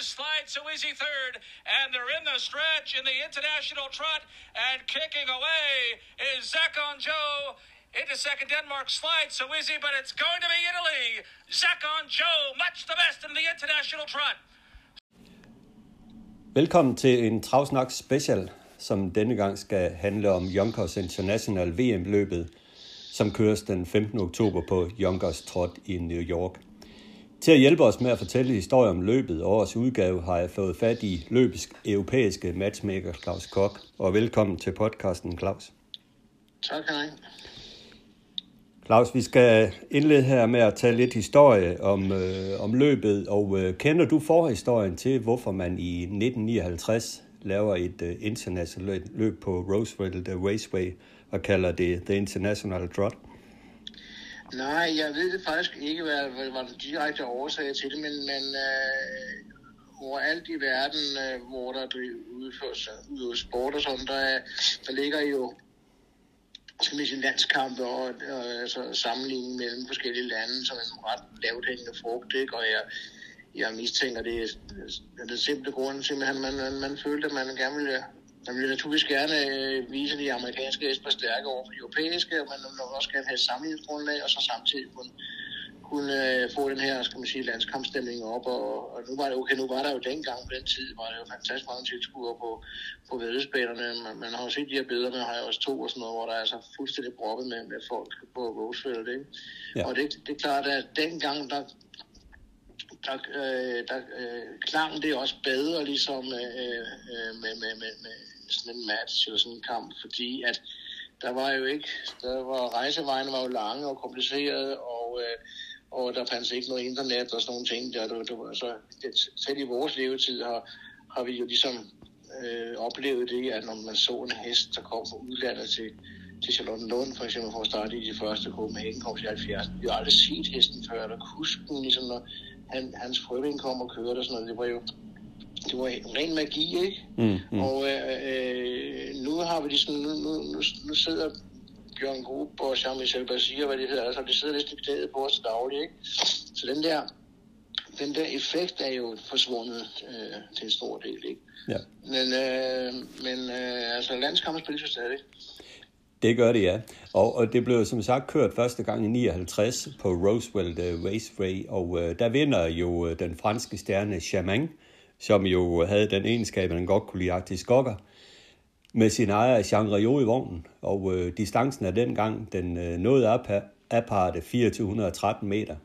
Slide so easy third, and they're in the stretch in the international trot, and kicking away is Zakon Joe into second. Denmark slides so easy, but it's going to be Italy. Zakon Joe, much the best in the international trot. Velkommen til en Travsnak special, som denne gang skal handle om Yonkers International VM-løbet, som køres den 15. oktober på Yonkers Trot i New York. Til at hjælpe os med at fortælle historier om løbet og årets udgave, har jeg fået fat i løbets europæiske matchmaker Claus Kok. Og velkommen til podcasten, Claus. Tak, hej. Claus, vi skal indlede her med at tale lidt historie om, øh, om løbet, og øh, kender du forhistorien til, hvorfor man i 1959 laver et øh, internationalt løb på Roseville The Raceway og kalder det The International Trot? Nej, jeg ved det faktisk ikke, hvad, hvad var det direkte årsag til det, men, men øh, overalt i verden, øh, hvor der udføres udført sport og sådan, der, der ligger jo som i sin landskampe og, og altså, sammenligning mellem forskellige lande som en ret lavt hængende frugt, ikke? og jeg, jeg mistænker, det er, den det simple grund, simpelthen, man, man, man følte, at man gerne ville man ville naturligvis gerne øh, vise de amerikanske heste stærke over for de europæiske, og man vil også gerne have et sammenligningsgrundlag, og så samtidig kunne, kunne øh, få den her, skal man sige, landskampstemning op. Og, og nu, var det, okay, nu var der jo dengang på den tid, var der jo fantastisk mange tilskuere på, på vedløbsbanerne. Man, man, har jo set de her billeder med har også to og sådan noget, hvor der er altså fuldstændig proppet med, med folk på Roosevelt. Ikke? Ja. Og det, det er klart, at dengang, der, der, øh, der øh, klang det også bedre ligesom øh, øh, med, med, med, med sådan en match eller sådan en kamp, fordi at der var jo ikke, der var rejsevejene var jo lange og komplicerede, og, øh, og der fandt ikke noget internet og sådan nogle ting. Der, der, der, så altså, det, selv i vores levetid har, har vi jo ligesom øh, oplevet det, at når man så en hest, der kom fra udlandet til, til Charlottenlund, for eksempel for at starte i de første Copenhagen kom til 70. Vi har aldrig set hesten før, eller kusken, ligesom når han, hans frøving kom og kørte og sådan noget. Det var jo det var ren magi, ikke? Mm, mm. Og øh, nu har vi ligesom, nu, nu, nu, nu sidder Bjørn Grub og Jean-Michel Basir, hvad det hedder, altså de sidder lidt i på os dagligt, ikke? Så den der, den der effekt er jo forsvundet øh, til en stor del, ikke? Ja. Men, øh, men øh, altså landskampen spiller jo stadig. Det gør det, ja. Og, og det blev som sagt kørt første gang i 59 på Roswell Raceway, og øh, der vinder jo øh, den franske stjerne Chaman, som jo havde den egenskab, at han godt kunne lide Arktis Skokker, med sin ejer Jean Rio i vognen. Og øh, distancen af den gang, den øh, nåede op aparte 2413 meter.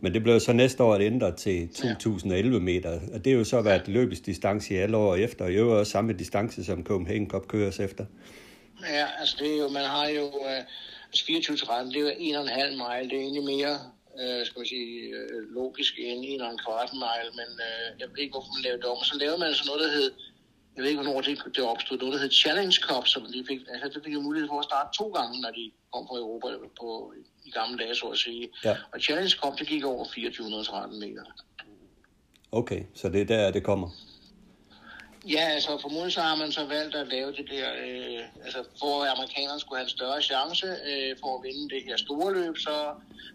Men det blev så næste år ændret til 2011 meter, og det er jo så været løbets distance i alle år efter, og jo også samme distance, som Copenhagen Cup køres efter. Ja, altså det er jo, man har jo uh, 24 13, det er jo en og en halv mile, det er egentlig mere øh, skal man sige, øh, logisk en og en kvart mile, men øh, jeg ved ikke, hvorfor man lavede det om. Og så lavede man altså noget, der hed, jeg ved ikke, hvornår det, det opstod, noget, der hed Challenge Cup, som de fik, altså det fik jo mulighed for at starte to gange, når de kom fra Europa på, i gamle dage, så at sige. Ja. Og Challenge Cup, det gik over 2413 meter. Okay, så det er der, det kommer. Ja, altså formodentlig så har man så valgt at lave det der, øh, altså for at amerikanerne skulle have en større chance øh, for at vinde det her store løb, så,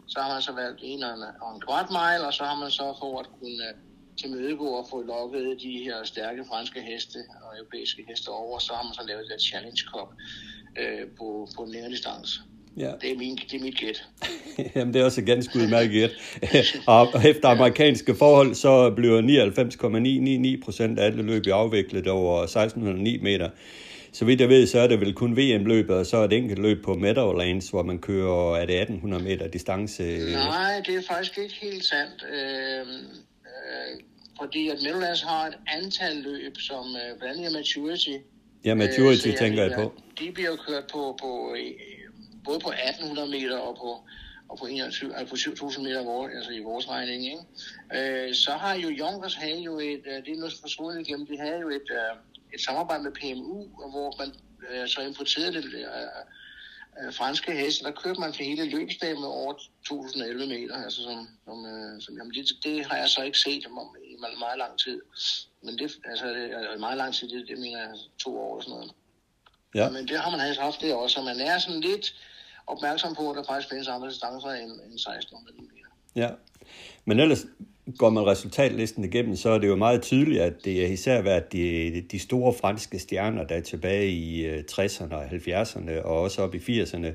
så har man så valgt en og en, og en kvart mile, og så har man så for at kunne øh, til mødegå og få lukket de her stærke franske heste og europæiske heste over, så har man så lavet det Challenge Cup øh, på, på nære distance. Ja. Det, er min, det er mit gæt. Jamen, det er også et ganske udmærket gæt. og efter amerikanske forhold, så bliver 99,999 procent af alle løb afviklet over 1609 meter. Så vidt jeg ved, så er det vel kun VM-løbet, og så er det enkelt løb på Meadowlands, hvor man kører, er det 1800 meter distance? Nej, det er faktisk ikke helt sandt. Øh, øh, fordi at Meadowlands har et antal løb, som øh, blandt andet Maturity. Ja, Maturity øh, tænker jeg på. De bliver kørt på, på både på 1800 meter og på, og på, 21, altså på 7000 meter hvor, altså i vores regning. Ikke? Øh, så har jo Yonkers havde jo et, øh, det er noget forsvundet igennem, de havde jo et, øh, et samarbejde med PMU, hvor man øh, så importerede det øh, øh, franske heste, der kørte man for hele løbsdagen med over 1011 meter, altså som, som, øh, som jamen det, det, har jeg så ikke set om, i meget, meget lang tid. Men det, altså, det er meget lang tid, det, det mener jeg to år eller sådan noget. Ja. Men det har man altså haft det også, og man er sådan lidt, opmærksom på, at der faktisk findes andre distancer end, end 1600 mm. Ja, men ellers, går man resultatlisten igennem, så er det jo meget tydeligt, at det har især været de, de store franske stjerner, der er tilbage i øh, 60'erne og 70'erne og også op i 80'erne,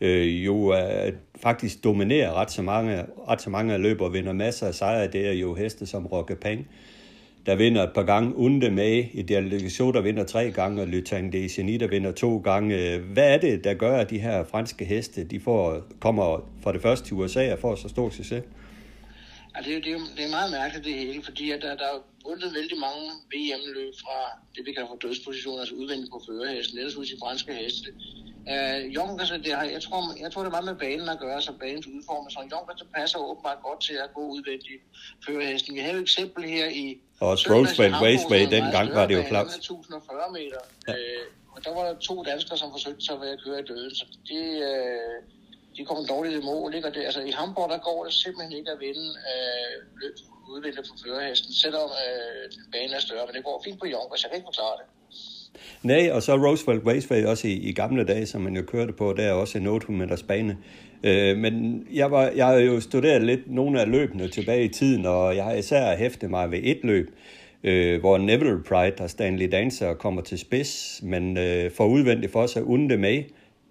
øh, jo er, faktisk dominerer ret så mange, ret så mange løber og vinder masser af sejre. Det er jo heste som Roque Peng, der vinder et par gange, Unde med i delegation, der vinder tre gange, og Lytang de Geni, der vinder to gange. Hvad er det, der gør, at de her franske heste, de får, kommer for det første til USA og får så stor succes? Ja, det, er, det, det er meget mærkeligt det hele, fordi at der, der er vundet vældig mange VM-løb fra det, vi kalder for dødspositioner, altså udvendigt på førerhesten, ellers ud til franske heste. Uh, Junkers, det har, jeg, tror, jeg tror, det er meget med banen at gøre, så banens udformet. Så Junkers passer åbenbart godt til at gå udvendigt førerhesten. Vi har et eksempel her i... Og Roswell Raceway, dengang var det jo klart. 1040 meter. Ja. Uh, og der var der to danskere, som forsøgte sig ved at køre i døden. Så det, uh, de kommer dårligt i mål. Ikke? Og det, altså, I Hamburg, der går det simpelthen ikke at vinde øh, løb udvinde på førerhesten, selvom øh, banen er større. Men det går fint på Junkers, jeg kan ikke forklare det. Nej, og så Roosevelt Raceway også i, i gamle dage, som man jo kørte på, der er også en 800 meters bane. Øh, men jeg, var, jeg har jo studeret lidt nogle af løbene tilbage i tiden, og jeg har især hæftet mig ved et løb, øh, hvor Neville Pride og Stanley Dancer kommer til spids, men øh, får udvendigt for sig Unde med,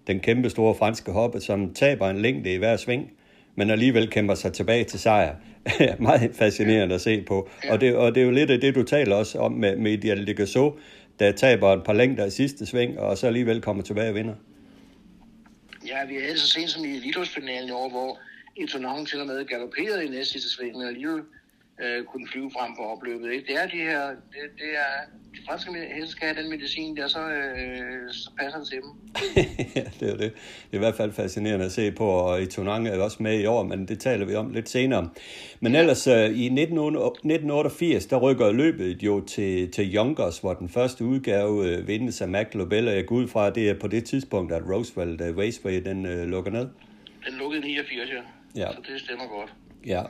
den kæmpe store franske hoppe, som taber en længde i hver sving, men alligevel kæmper sig tilbage til sejr. Meget fascinerende at se på. Og det, og det er jo lidt af det, du taler også om med, med Ideal de Gassot, der taber et par længder i sidste sving, og så alligevel kommer tilbage og vinder. Ja, vi havde så sent som i elitårsfinalen i år, hvor Etonang til og med galopperede i næste sidste sving, men alligevel øh, kunne flyve frem på opløbet. Ikke? Det er de her, det, det er, de franske heste skal have den medicin der, så, øh, så passer det til dem. ja, det er det. Det er i hvert fald fascinerende at se på, og i Tonang er også med i år, men det taler vi om lidt senere. Men ellers, øh, i 1988, der rykker løbet jo til, til Youngers, hvor den første udgave øh, vindes af Mac Lobel, og jeg går ud fra, at det er på det tidspunkt, at Roosevelt uh, Raceway, den øh, lukker ned. Den lukkede 89, ja. ja. Så det stemmer godt. Ja,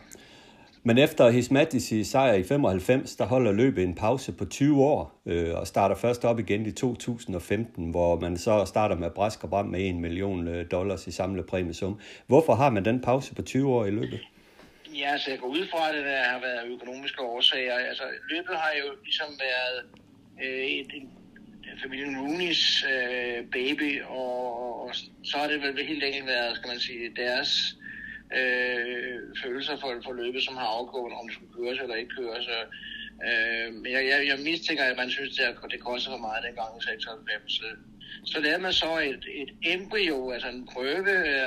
men efter His sejr i 95, der holder løbet en pause på 20 år øh, og starter først op igen i 2015, hvor man så starter med brask og bram med 1 million øh, dollars i samlet præmiesum. Hvorfor har man den pause på 20 år i løbet? Ja, så jeg går ud fra, at det der har været økonomiske årsager. Altså, løbet har jo ligesom været øh, et, en, familien Rooney's øh, baby, og, og så har det vel helt enkelt været, skal man sige, deres øh, følelser for, for løbet, som har afgået, om det skulle køres eller ikke køres. Øh, men jeg, jeg, jeg mistænker, at man synes, at det koster for meget dengang i 96. Så lavede man så et, et embryo, altså en prøve, øh,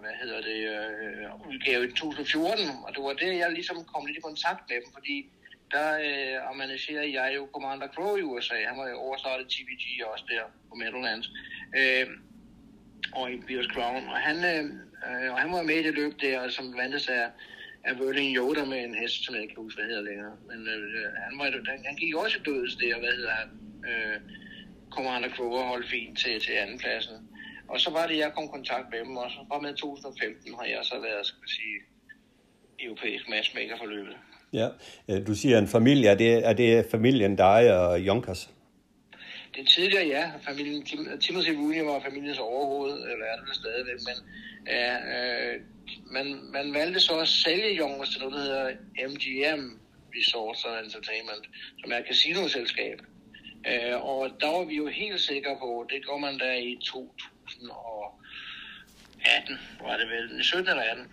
hvad hedder det, øh, udgave i 2014, og det var det, jeg ligesom kom lidt i kontakt med dem, fordi der øh, amanagerede jeg jo Commander Crow i USA. Han var jo overstartet TVG også der på Meadowlands. Øh, og i Bios Crown. Og han, øh, Øh, og han var med i det løb der, som vandt af, af Whirling Yoda med en hest, som jeg ikke kan huske, hvad hedder længere. Men øh, han, var, han, han gik også i dødes der, hvad hedder han? Øh, Commander Kroger holdt fint til, til anden pladsen. Og så var det, jeg kom i kontakt med dem, og så fra med 2015 har jeg så været, skal man sige, europæisk matchmaker for løbet. Ja, øh, du siger en familie. Er det, er det familien, dig og Jonkers? Det tidligere, ja. Familien Tim, øh, Timothy Rooney var familiens overhoved, eller er det stadigvæk, men ja, øh, man, man valgte så at sælge Youngers til noget, der hedder MGM Resorts and Entertainment, som er et casinoselskab. Øh, og der var vi jo helt sikre på, det går man der i 2018, var det vel, 17 eller 18,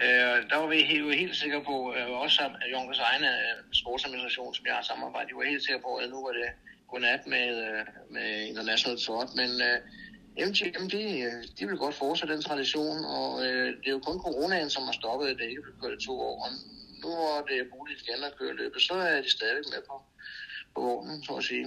Øh, der var vi helt, helt sikre på, øh, også at Junkers egen øh, sportsadministration, som jeg har samarbejdet, de var helt sikre på, at nu var det godnat med, øh, med International Trot, men øh, MGM, de, de vil godt fortsætte den tradition, og øh, det er jo kun coronaen, som har stoppet, at det ikke blev kørt i to år. Og nu hvor det er muligt igen at køre løbet, så er de stadig med på, på vognen, så at sige.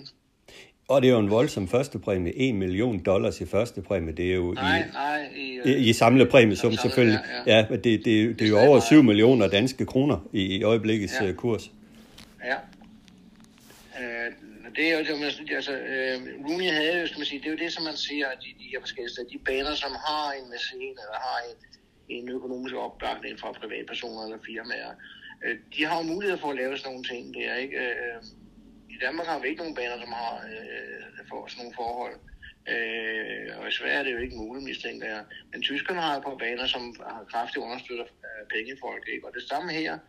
Og det er jo en voldsom første præmie. 1 million dollars i første præmie. Det er jo nej, i, nej, i, i, i samlet præmie, som selvfølgelig. Ja, ja. ja det, det, det, det er jo over 7 millioner danske kroner i, i øjeblikkets ja. kurs. Ja. Øh, det er jo det, man, altså, øh, Rooney havde jo, skal man sige, det er jo det, som man siger, at de, de her forskellige steder, de baner, som har en mæcen, eller har en, en økonomisk opbakning fra privatpersoner eller firmaer, øh, de har jo mulighed for at lave sådan nogle ting. der, ikke, øh, I Danmark har vi ikke nogen baner, som har øh, for sådan nogle forhold. Øh, og i Sverige er det jo ikke muligt, mistænker jeg. Men tyskerne har jo på baner, som har kraftigt understøtter øh, pengefolk, ikke? Og det samme her.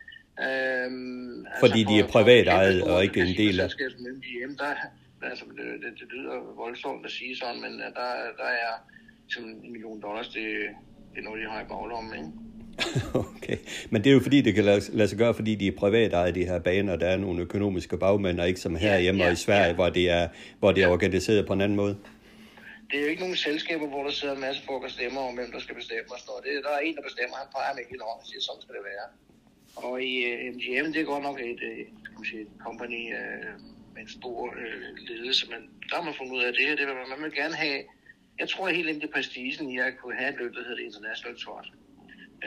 Øhm, Fordi de er privat ejet og ikke en del af... Hjem, der, altså, det, det, det, lyder voldsomt at sige sådan, men der, der er sådan en million dollars, det, det er noget, de har i baglommen, ikke? okay, men det er jo fordi, det kan lade, sig gøre, fordi de er privat ejet, de her baner, der er nogle økonomiske bagmænd, og ikke som herhjemme ja, ja, og i Sverige, ja. hvor det er, hvor det er organiseret på en anden måde det er jo ikke nogen selskaber, hvor der sidder en masse folk og stemmer om, hvem der skal bestemme og sådan noget. Det, der er en, der bestemmer, han peger med hele hånden og siger, sådan skal det være. Og i uh, øh, MGM, det er godt nok et, uh, man sige, et company uh, med en stor uh, ledelse, men der har man fundet ud af det her. Det vil, man vil gerne have, jeg tror helt ind til prestigen i at kunne have et løb, der hedder International Trot.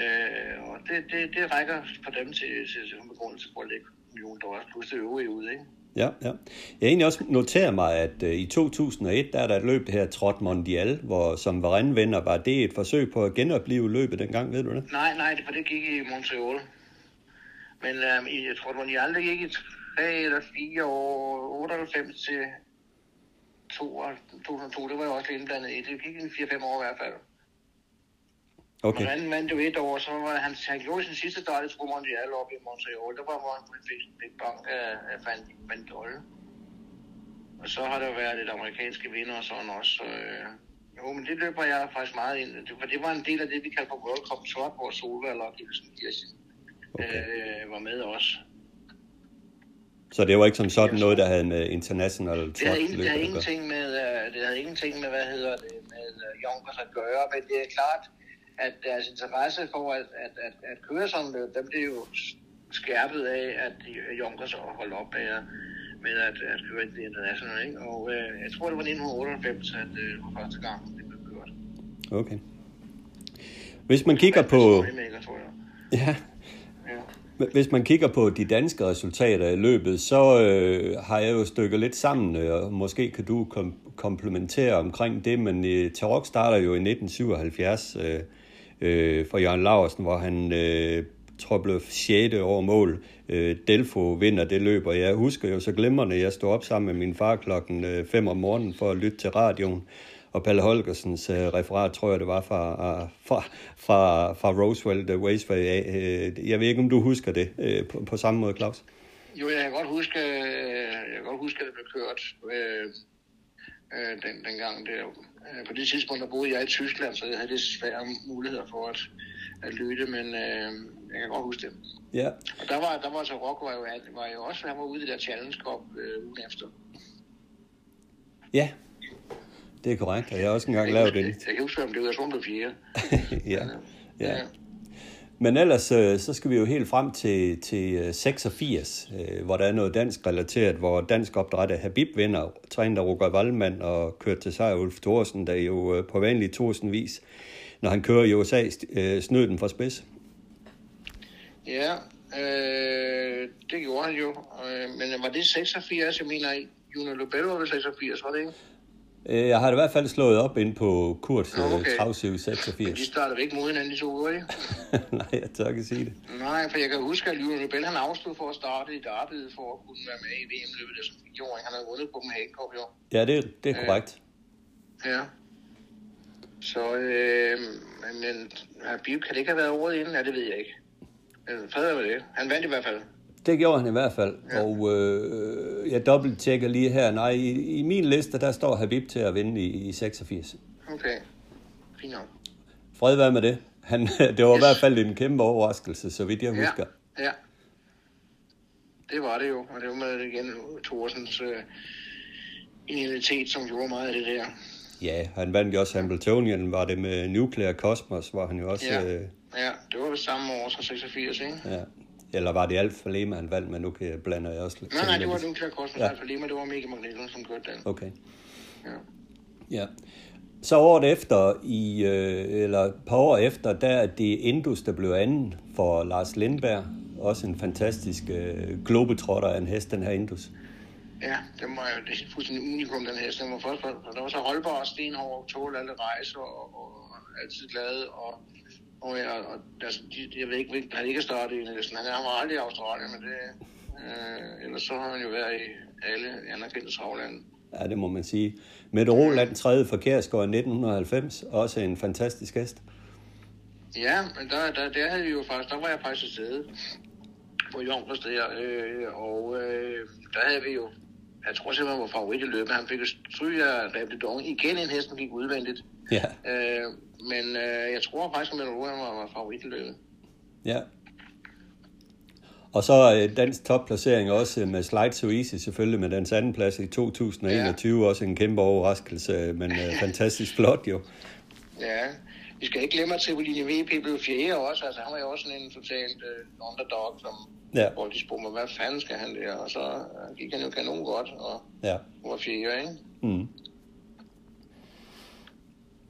Uh, og det, det, det rækker for dem til, til, til begrundelse for at lægge millioner dollars plus det øvrige ud, ikke? Ja, ja. Jeg har egentlig også noteret mig, at i 2001, der er der et løb, det her Trot Mondial, hvor som var vinder, var det et forsøg på at genopleve løbet dengang, ved du det? Nej, nej, for det gik i Montreal. Men um, i Trot Mondial, det gik i 3 eller 4 år, 98 til 2002, det var jo også indblandet i. Det gik i 4-5 år i hvert fald. Okay. Og han vandt jo et år, så var han, han gjorde sin sidste i True Mondial oppe i Montreal. Der var, hvor han fik en bank af, af Van, Van Dolle. Og så har der været lidt amerikanske vinder og sådan også. Øh, jo, men det løber jeg faktisk meget ind. For det var en del af det, vi kalder for World Cup Trot, hvor Solvald og Gilsen okay. øh, var med også. Så det var ikke som sådan noget, der havde med international trot det havde, det havde ingenting med, uh, det havde ingenting med, hvad hedder det, med uh, Junkers at gøre, men det er klart, at deres interesse for at, at, at, at køre sådan løb, dem bliver jo skærpet af, at Junkers holdt op med at, med at, at køre det internationale. Ikke? Og øh, jeg tror, det var 1998, at øh, det var første gang, det blev kørt. Okay. Hvis man kigger på... Ja. Hvis man kigger på de danske resultater i løbet, så øh, har jeg jo stykket lidt sammen, øh, og måske kan du kom- komplementere omkring det, men øh, Tarok starter jo i 1977, øh, øh, for Jørgen Laursen, hvor han øh, tror blev 6. over mål. Øh, Delfo vinder det løb, og jeg husker jo så glimrende, at jeg stod op sammen med min far klokken øh, 5 om morgenen for at lytte til radioen. Og Palle Holgersens øh, referat, tror jeg, det var fra, uh, fra, fra, fra Roswell The Raceway. Øh, jeg ved ikke, om du husker det øh, på, på samme måde, Claus? Jo, jeg kan godt huske, øh, jeg kan godt huske at det blev kørt øh, øh, den, dengang. Det, Øh, på det tidspunkt, der boede jeg i Tyskland, så jeg havde lidt svære muligheder for at, at lytte, men øh, jeg kan godt huske det. Ja. Og der var, der var så Rock var jo, var jo også, han var ude i det der Challenge Cup øh, ugen efter. Ja, det er korrekt, og jeg har også engang lavet det. Jeg kan huske, om det var, blev fjerde. ja. ja. Men ellers øh, så skal vi jo helt frem til, til 86, øh, øh, hvor der er noget dansk relateret, hvor dansk opdrætter Habib vinder, træner Roger Wallmann og kører til sig Ulf Thorsen, der jo på vanlig vis, når han kører i USA, snød den fra spids. Ja, øh, det gjorde han jo. Men var det 86, jeg mener, Junior Lobel var 86, var det ikke? Øh, jeg har det i hvert fald slået op ind på Kurts øh, okay. travsiv 86. Men de startede ikke mod hinanden i to uger, ikke? Nej, jeg tør ikke sige det. Nej, for jeg kan huske, at Lionel Rebell, han afstod for at starte i Derby for at kunne være med i VM-løbet der som fireåring. Han har vundet på Copenhagen Cup i år. Ja, det, det er korrekt. Øh, ja. Så, øh, men Habib, kan det ikke have været året inden? Ja, det ved jeg ikke. Men fred med det. Han vandt i hvert fald. Det gjorde han i hvert fald, ja. og øh, jeg dobbelt-tjekker lige her. Nej, i, i min liste, der står Habib til at vinde i, i 86. Okay, fint nok. Fred være med det. Han, det var yes. i hvert fald en kæmpe overraskelse, så vidt jeg ja. husker. Ja, det var det jo. Og det var med igen Thorsens øh, initialitet, som gjorde meget af det der. Ja, han vandt jo også Hamiltonian, var det med Nuclear Cosmos, var han jo også... Ja, øh... ja det var det samme år, så 86, ikke? Ja. Eller var det Alfa Lima, han valgte, men nu kan jeg blande jeg også lidt. Nej, nej, det var Nuclear Cosmos ja. Alfa Lima, det var Mega Magneton, som kørte den. Okay. Ja. ja. Så året efter, i, øh, eller et par år efter, der er det Indus, der blev anden for Lars Lindberg. Også en fantastisk øh, globetrotter af en hest, den her Indus. Ja, det var jo det er fuldstændig unikum, den hest. Den var først, der var så holdbar og stenhård, tål alle rejser og, og, altid glad. Og, og, ja, og altså, de, jeg ved ikke, han ikke har startet i næsten. Han har aldrig i Australien, men det, øh, ellers så har han jo været i alle anerkendte travlande. Ja, det må man sige. Mette Roland, tredje for Kærsgaard i 1990, også en fantastisk hest. Ja, men der, der, der havde vi jo faktisk, der var jeg faktisk til stede på der, øh, og øh, der havde vi jo, jeg tror simpelthen, var favorit i løbet. Han fik stryg af Rabdidon. Igen en hest, der gik udvendigt. Ja. Øh, men øh, jeg tror faktisk, at Roland var, var favorit i løbet. Ja. Og så øh, dansk topplacering også med Slide So Easy selvfølgelig med dens anden plads i 2021. Ja. Også en kæmpe overraskelse, men øh, fantastisk flot jo. Ja, vi skal ikke glemme, at Tribolini VP blev fjerde også. Altså, han var jo også sådan en totalt uh, underdog, som Ja. hvor de spurgte mig, hvad fanden skal han der? Og så uh, gik han jo kanon godt, og Ja. var fjerde, ikke? Mm.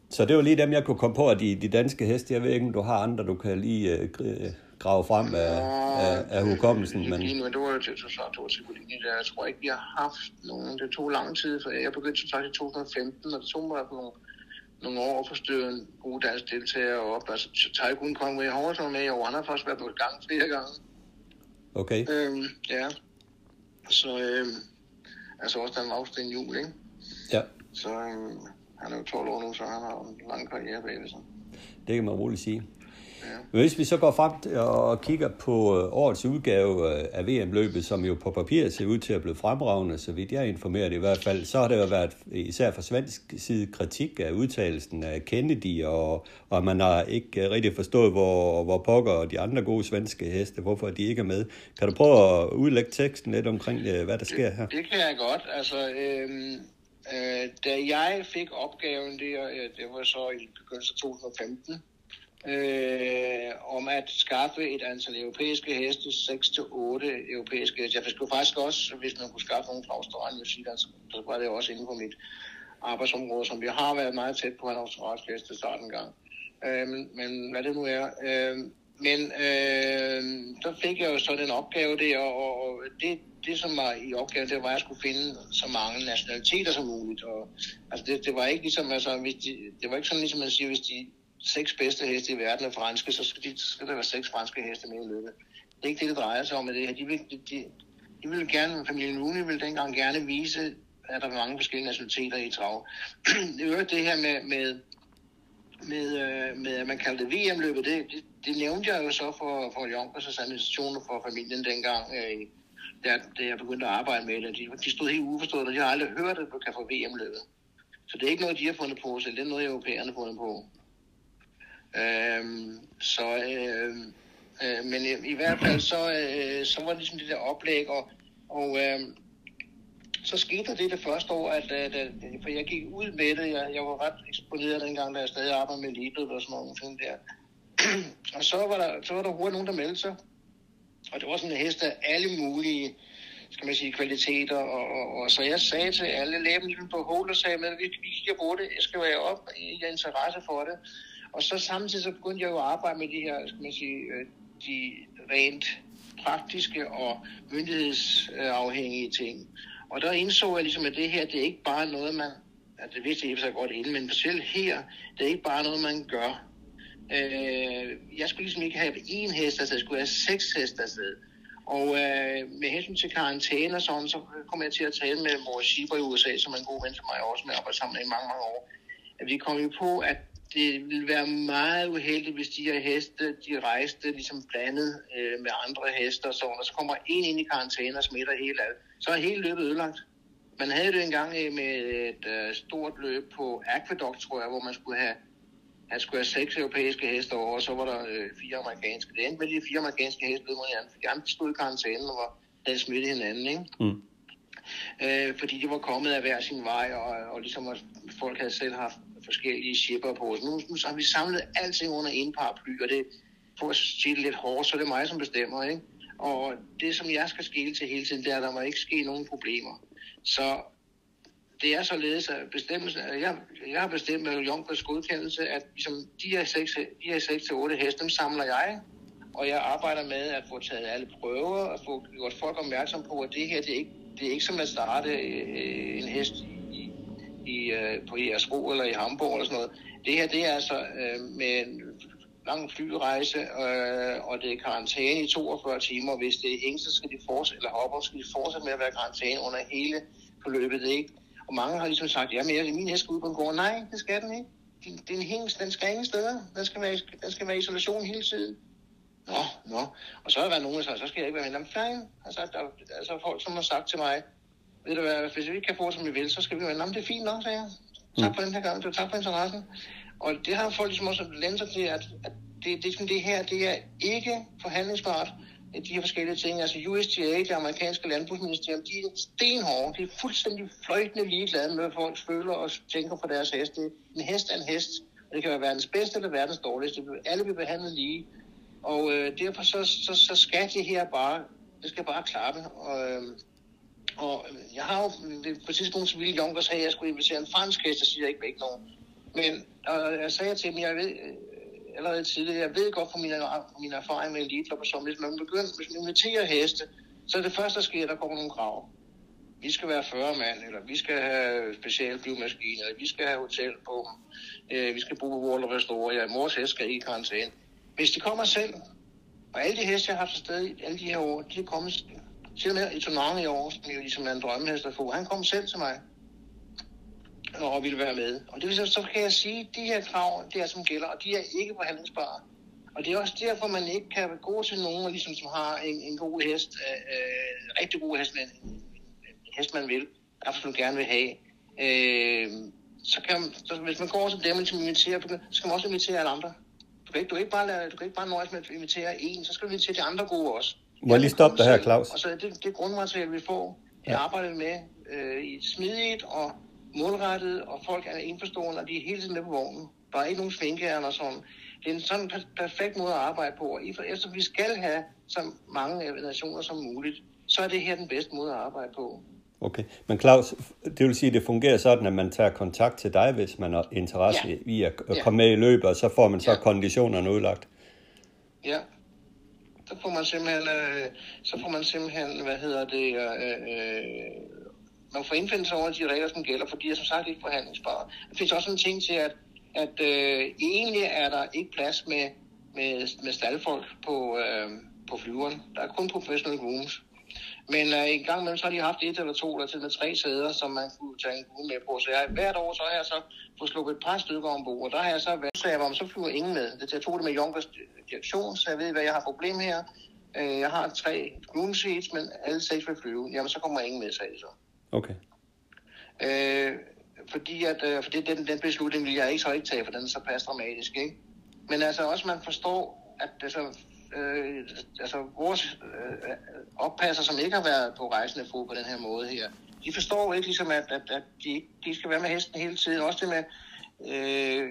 Så det var lige dem, jeg kunne komme på af de, de danske heste. Jeg ved ikke, om du har andre, du kan lige øh, gr- grave frem af, af, af hukommelsen. Men, Men... Men det var jo til, Tribolini der. Jeg tror ikke, vi har haft nogen. Det tog lang tid, for jeg begyndte som sagt i 2015, og det tog mig nogle, nogle år at forstyrre en god dansk deltager op. Altså, Tycoon var med i år. Han har faktisk været på gang flere gange. Okay, Øhm, ja. Så, øhm, altså også Dan Lavsten jul, ikke? ja, Så øhm, han er jo 12 år nu, så han har en lang karriere bag sig. det kan man roligt sige. Ja. Hvis vi så går frem og kigger på øh, årets udgave øh, af VM-løbet, som jo på papir ser ud til at blive fremragende, så vidt jeg er informeret i hvert fald, så har der jo været især fra svensk side kritik af udtalelsen af Kennedy, og, og man har ikke øh, rigtig forstået, hvor, hvor pokker og de andre gode svenske heste, hvorfor de ikke er med. Kan du prøve at udlægge teksten lidt omkring, øh, hvad der sker her? Det kan jeg godt. Altså, øhm, øh, da jeg fik opgaven der, øh, det var så i begyndelsen af 2015, øh, om at skaffe et antal europæiske heste, 6-8 europæiske heste. Jeg skulle faktisk også, hvis man kunne skaffe nogle fra Australien så så var det også inden for mit arbejdsområde, som vi har været meget tæt på en australsk hest til starten engang. Øh, men, men hvad det nu er. Øh, men øh, der fik jeg jo så den opgave der, og, og det, det som var i opgaven, det var, at jeg skulle finde så mange nationaliteter som muligt. Og, altså det, det var ikke ligesom, altså, hvis de, det var ikke sådan ligesom man siger, hvis de seks bedste heste i verden er franske, så skal, de, så skal der være seks franske heste med i løbet. Det er ikke det, det drejer sig om med det her. De vil, de, de, de vil gerne, familien Rooney ville dengang gerne vise, at der var mange forskellige nationaliteter i trav. I øvrigt det her med, med, med, øh, med at man kaldte det VM-løbet, det, det, det nævnte jeg jo så for, for Jonkers administrationer for familien dengang, øh, da, da jeg begyndte at arbejde med det. De, de stod helt uforstået, og de har aldrig hørt, at du kan få VM-løbet. Så det er ikke noget, de har fundet på, selv, det er noget, europæerne har fundet på. Øhm, så, øh, øh, men i, i hvert fald, så, øh, så var det ligesom det der oplæg, og, og øh, så skete der det det første år, at, øh, at, at for jeg gik ud med det, jeg, jeg var ret eksponeret dengang, da jeg stadig arbejdede med Libet og sådan nogle ting der. og så var der, så var der hurtigt nogen, der meldte sig. Og det var sådan en hest af alle mulige, skal man sige, kvaliteter. Og, og, og så jeg sagde til alle, lagde på hold og sagde, at vi, vi kigger på det, jeg skal være op, jeg har interesse for det. Og så samtidig så begyndte jeg jo at arbejde med de her, skal man sige, øh, de rent praktiske og myndighedsafhængige ting. Og der indså jeg ligesom, at det her, det er ikke bare noget, man, at det vidste jeg så godt inden, men selv her, det er ikke bare noget, man gør. Øh, jeg skulle ligesom ikke have én hest afsted, jeg skulle have seks heste afsted. Og øh, med hensyn til karantæne og sådan, så kom jeg til at tale med vores Schieber i USA, som er en god ven til mig også med at arbejde sammen i mange, mange år. At vi kom jo på, at det ville være meget uheldigt, hvis de her heste, de rejste ligesom blandet øh, med andre heste og sådan, og så kommer en ind i karantæne og smitter hele alt. Så er hele løbet ødelagt. Man havde det engang øh, med et øh, stort løb på Aqueduct, tror jeg, hvor man skulle have han skulle have seks europæiske heste over, og så var der øh, fire amerikanske. Det endte med de fire amerikanske heste ved mod andre stod i karantæne og var, havde smittet hinanden, ikke? Mm. Øh, fordi de var kommet af hver sin vej, og, og ligesom at folk havde selv haft forskellige shipper på. Så nu, nu så har vi samlet alting under en paraply, og det, for at sige det lidt hårdt, så er det mig, som bestemmer, ikke? Og det, som jeg skal skille til hele tiden, det er, at der må ikke ske nogen problemer. Så det er således, at bestemmelsen, jeg, jeg har bestemt med Junkers godkendelse, at ligesom de her 6, de her 6 til 8 heste, dem samler jeg, og jeg arbejder med at få taget alle prøver, og få gjort folk opmærksom på, at det her, det er ikke, det er ikke som at starte øh, en hest i, i, øh, på Jersro eller i Hamburg eller sådan noget. Det her, det er altså øh, med en lang flyrejse, øh, og det er karantæne i 42 timer. Hvis det er engelsk, skal de fortsætte, eller hopper, skal de fortsætte med at være karantæne under hele forløbet, ikke? Og mange har ligesom sagt, ja, men jeg, min hest skal ud på en gård. Nej, det skal den ikke. Den, den, hængs, den skal ingen steder. Den skal være, den skal være i isolation hele tiden. Nå, nå. Og så har der været nogen, der sagt, så skal jeg ikke være med. Jamen, fine. Altså, der, altså folk, som har sagt til mig, ved du hvad, hvis vi ikke kan få, som vi vil, så skal vi være. Jamen, det er fint nok, sagde jeg. Tak for den her gang. Tak for interessen. Og det har folk ligesom også lændt sig til, at, at det, det, det her, det er ikke forhandlingsbart de her forskellige ting. Altså USDA, det amerikanske landbrugsministerium, de er stenhårde. De er fuldstændig fløjtende ligeglade med, hvad folk føler og tænker på deres hest. En hest er en hest, og det kan være verdens bedste eller verdens dårligste. Alle bliver behandlet lige. Og øh, derfor så, så, så skal det her bare, det skal bare klappe. Og, øh, og jeg har jo på et tidspunkt, så ville Juncker sagde, at jeg skulle invitere en fransk hest, der siger jeg ikke væk nogen. Men og jeg sagde til dem, jeg ved, øh, allerede tidligere, jeg ved godt fra min, fra min erfaring med elitelopper, som hvis man begynder, hvis man inviterer heste, så er det første, der sker, der går nogle krav. Vi skal være 40 mand, eller vi skal have specielle flyvemaskiner, eller vi skal have hotel på dem, øh, vi skal bruge vores of ja, mors hest skal i karantæne. Hvis de kommer selv, og alle de heste, jeg har haft afsted alle de her år, de er kommet til og med i Tonang i år, som jo ligesom er en drømmehest at få. Han kom selv til mig og ville være med. Og det vil så, så kan jeg sige, at de her krav, det er som gælder, og de er ikke forhandlingsbare. Og det er også derfor, man ikke kan gå til nogen, ligesom, som har en, en god hest, øh, en rigtig god hest, en, en hest, man vil, altså, absolut gerne vil have. Øh, så kan, så hvis man går til dem, og inviterer, så kan man også invitere alle andre. Du kan ikke, du kan ikke bare, lade, du kan ikke bare nøjes med at invitere en, så skal du invitere de andre gode også. Må jeg lige stoppe dig her, Claus? Og så det, det grundmateriale, vi får, ja. jeg arbejder med øh, i smidigt og målrettet, og folk er indforstående, og de er hele tiden med på vognen. Der er ikke nogen svinkærn og sådan. Det er en sådan perfekt måde at arbejde på, og efter vi skal have så mange nationer som muligt, så er det her den bedste måde at arbejde på. Okay, men Claus, det vil sige, at det fungerer sådan, at man tager kontakt til dig, hvis man har interesse ja. i at komme ja. med i løbet, og så får man så ja. konditionerne udlagt. Ja, så får man simpelthen, øh, så får man simpelthen, hvad hedder det, øh, øh, man får indfindelse over de regler, som gælder, for de er som sagt ikke forhandlingsbare. Der findes også en ting til, at, at øh, egentlig er der ikke plads med, med, med staldfolk på, øh, på flyveren. Der er kun professional grooms. Men øh, en gang imellem, så har de haft et eller to, eller til med tre sæder, som man kunne tage en groom med på. Så jeg, hvert år, så har jeg så fået sluppet et par stykker ombord, og der har jeg så været, så jeg om, så flyver ingen med. Det, jeg tog det med Junkers direktion, så jeg ved, hvad jeg har problem her. Øh, jeg har tre groom seats, men alle seks vil flyve. Jamen, så kommer ingen med, sagde de så. Okay. Øh, fordi at, øh, fordi den, den beslutning vil jeg ikke så ikke tage, for den er så pas dramatisk, ikke? Men altså også, man forstår, at det så, øh, altså vores øh, oppasser, som ikke har været på rejsende fod på den her måde her, de forstår ikke ligesom, at, at, at de, de skal være med hesten hele tiden. Også det med øh,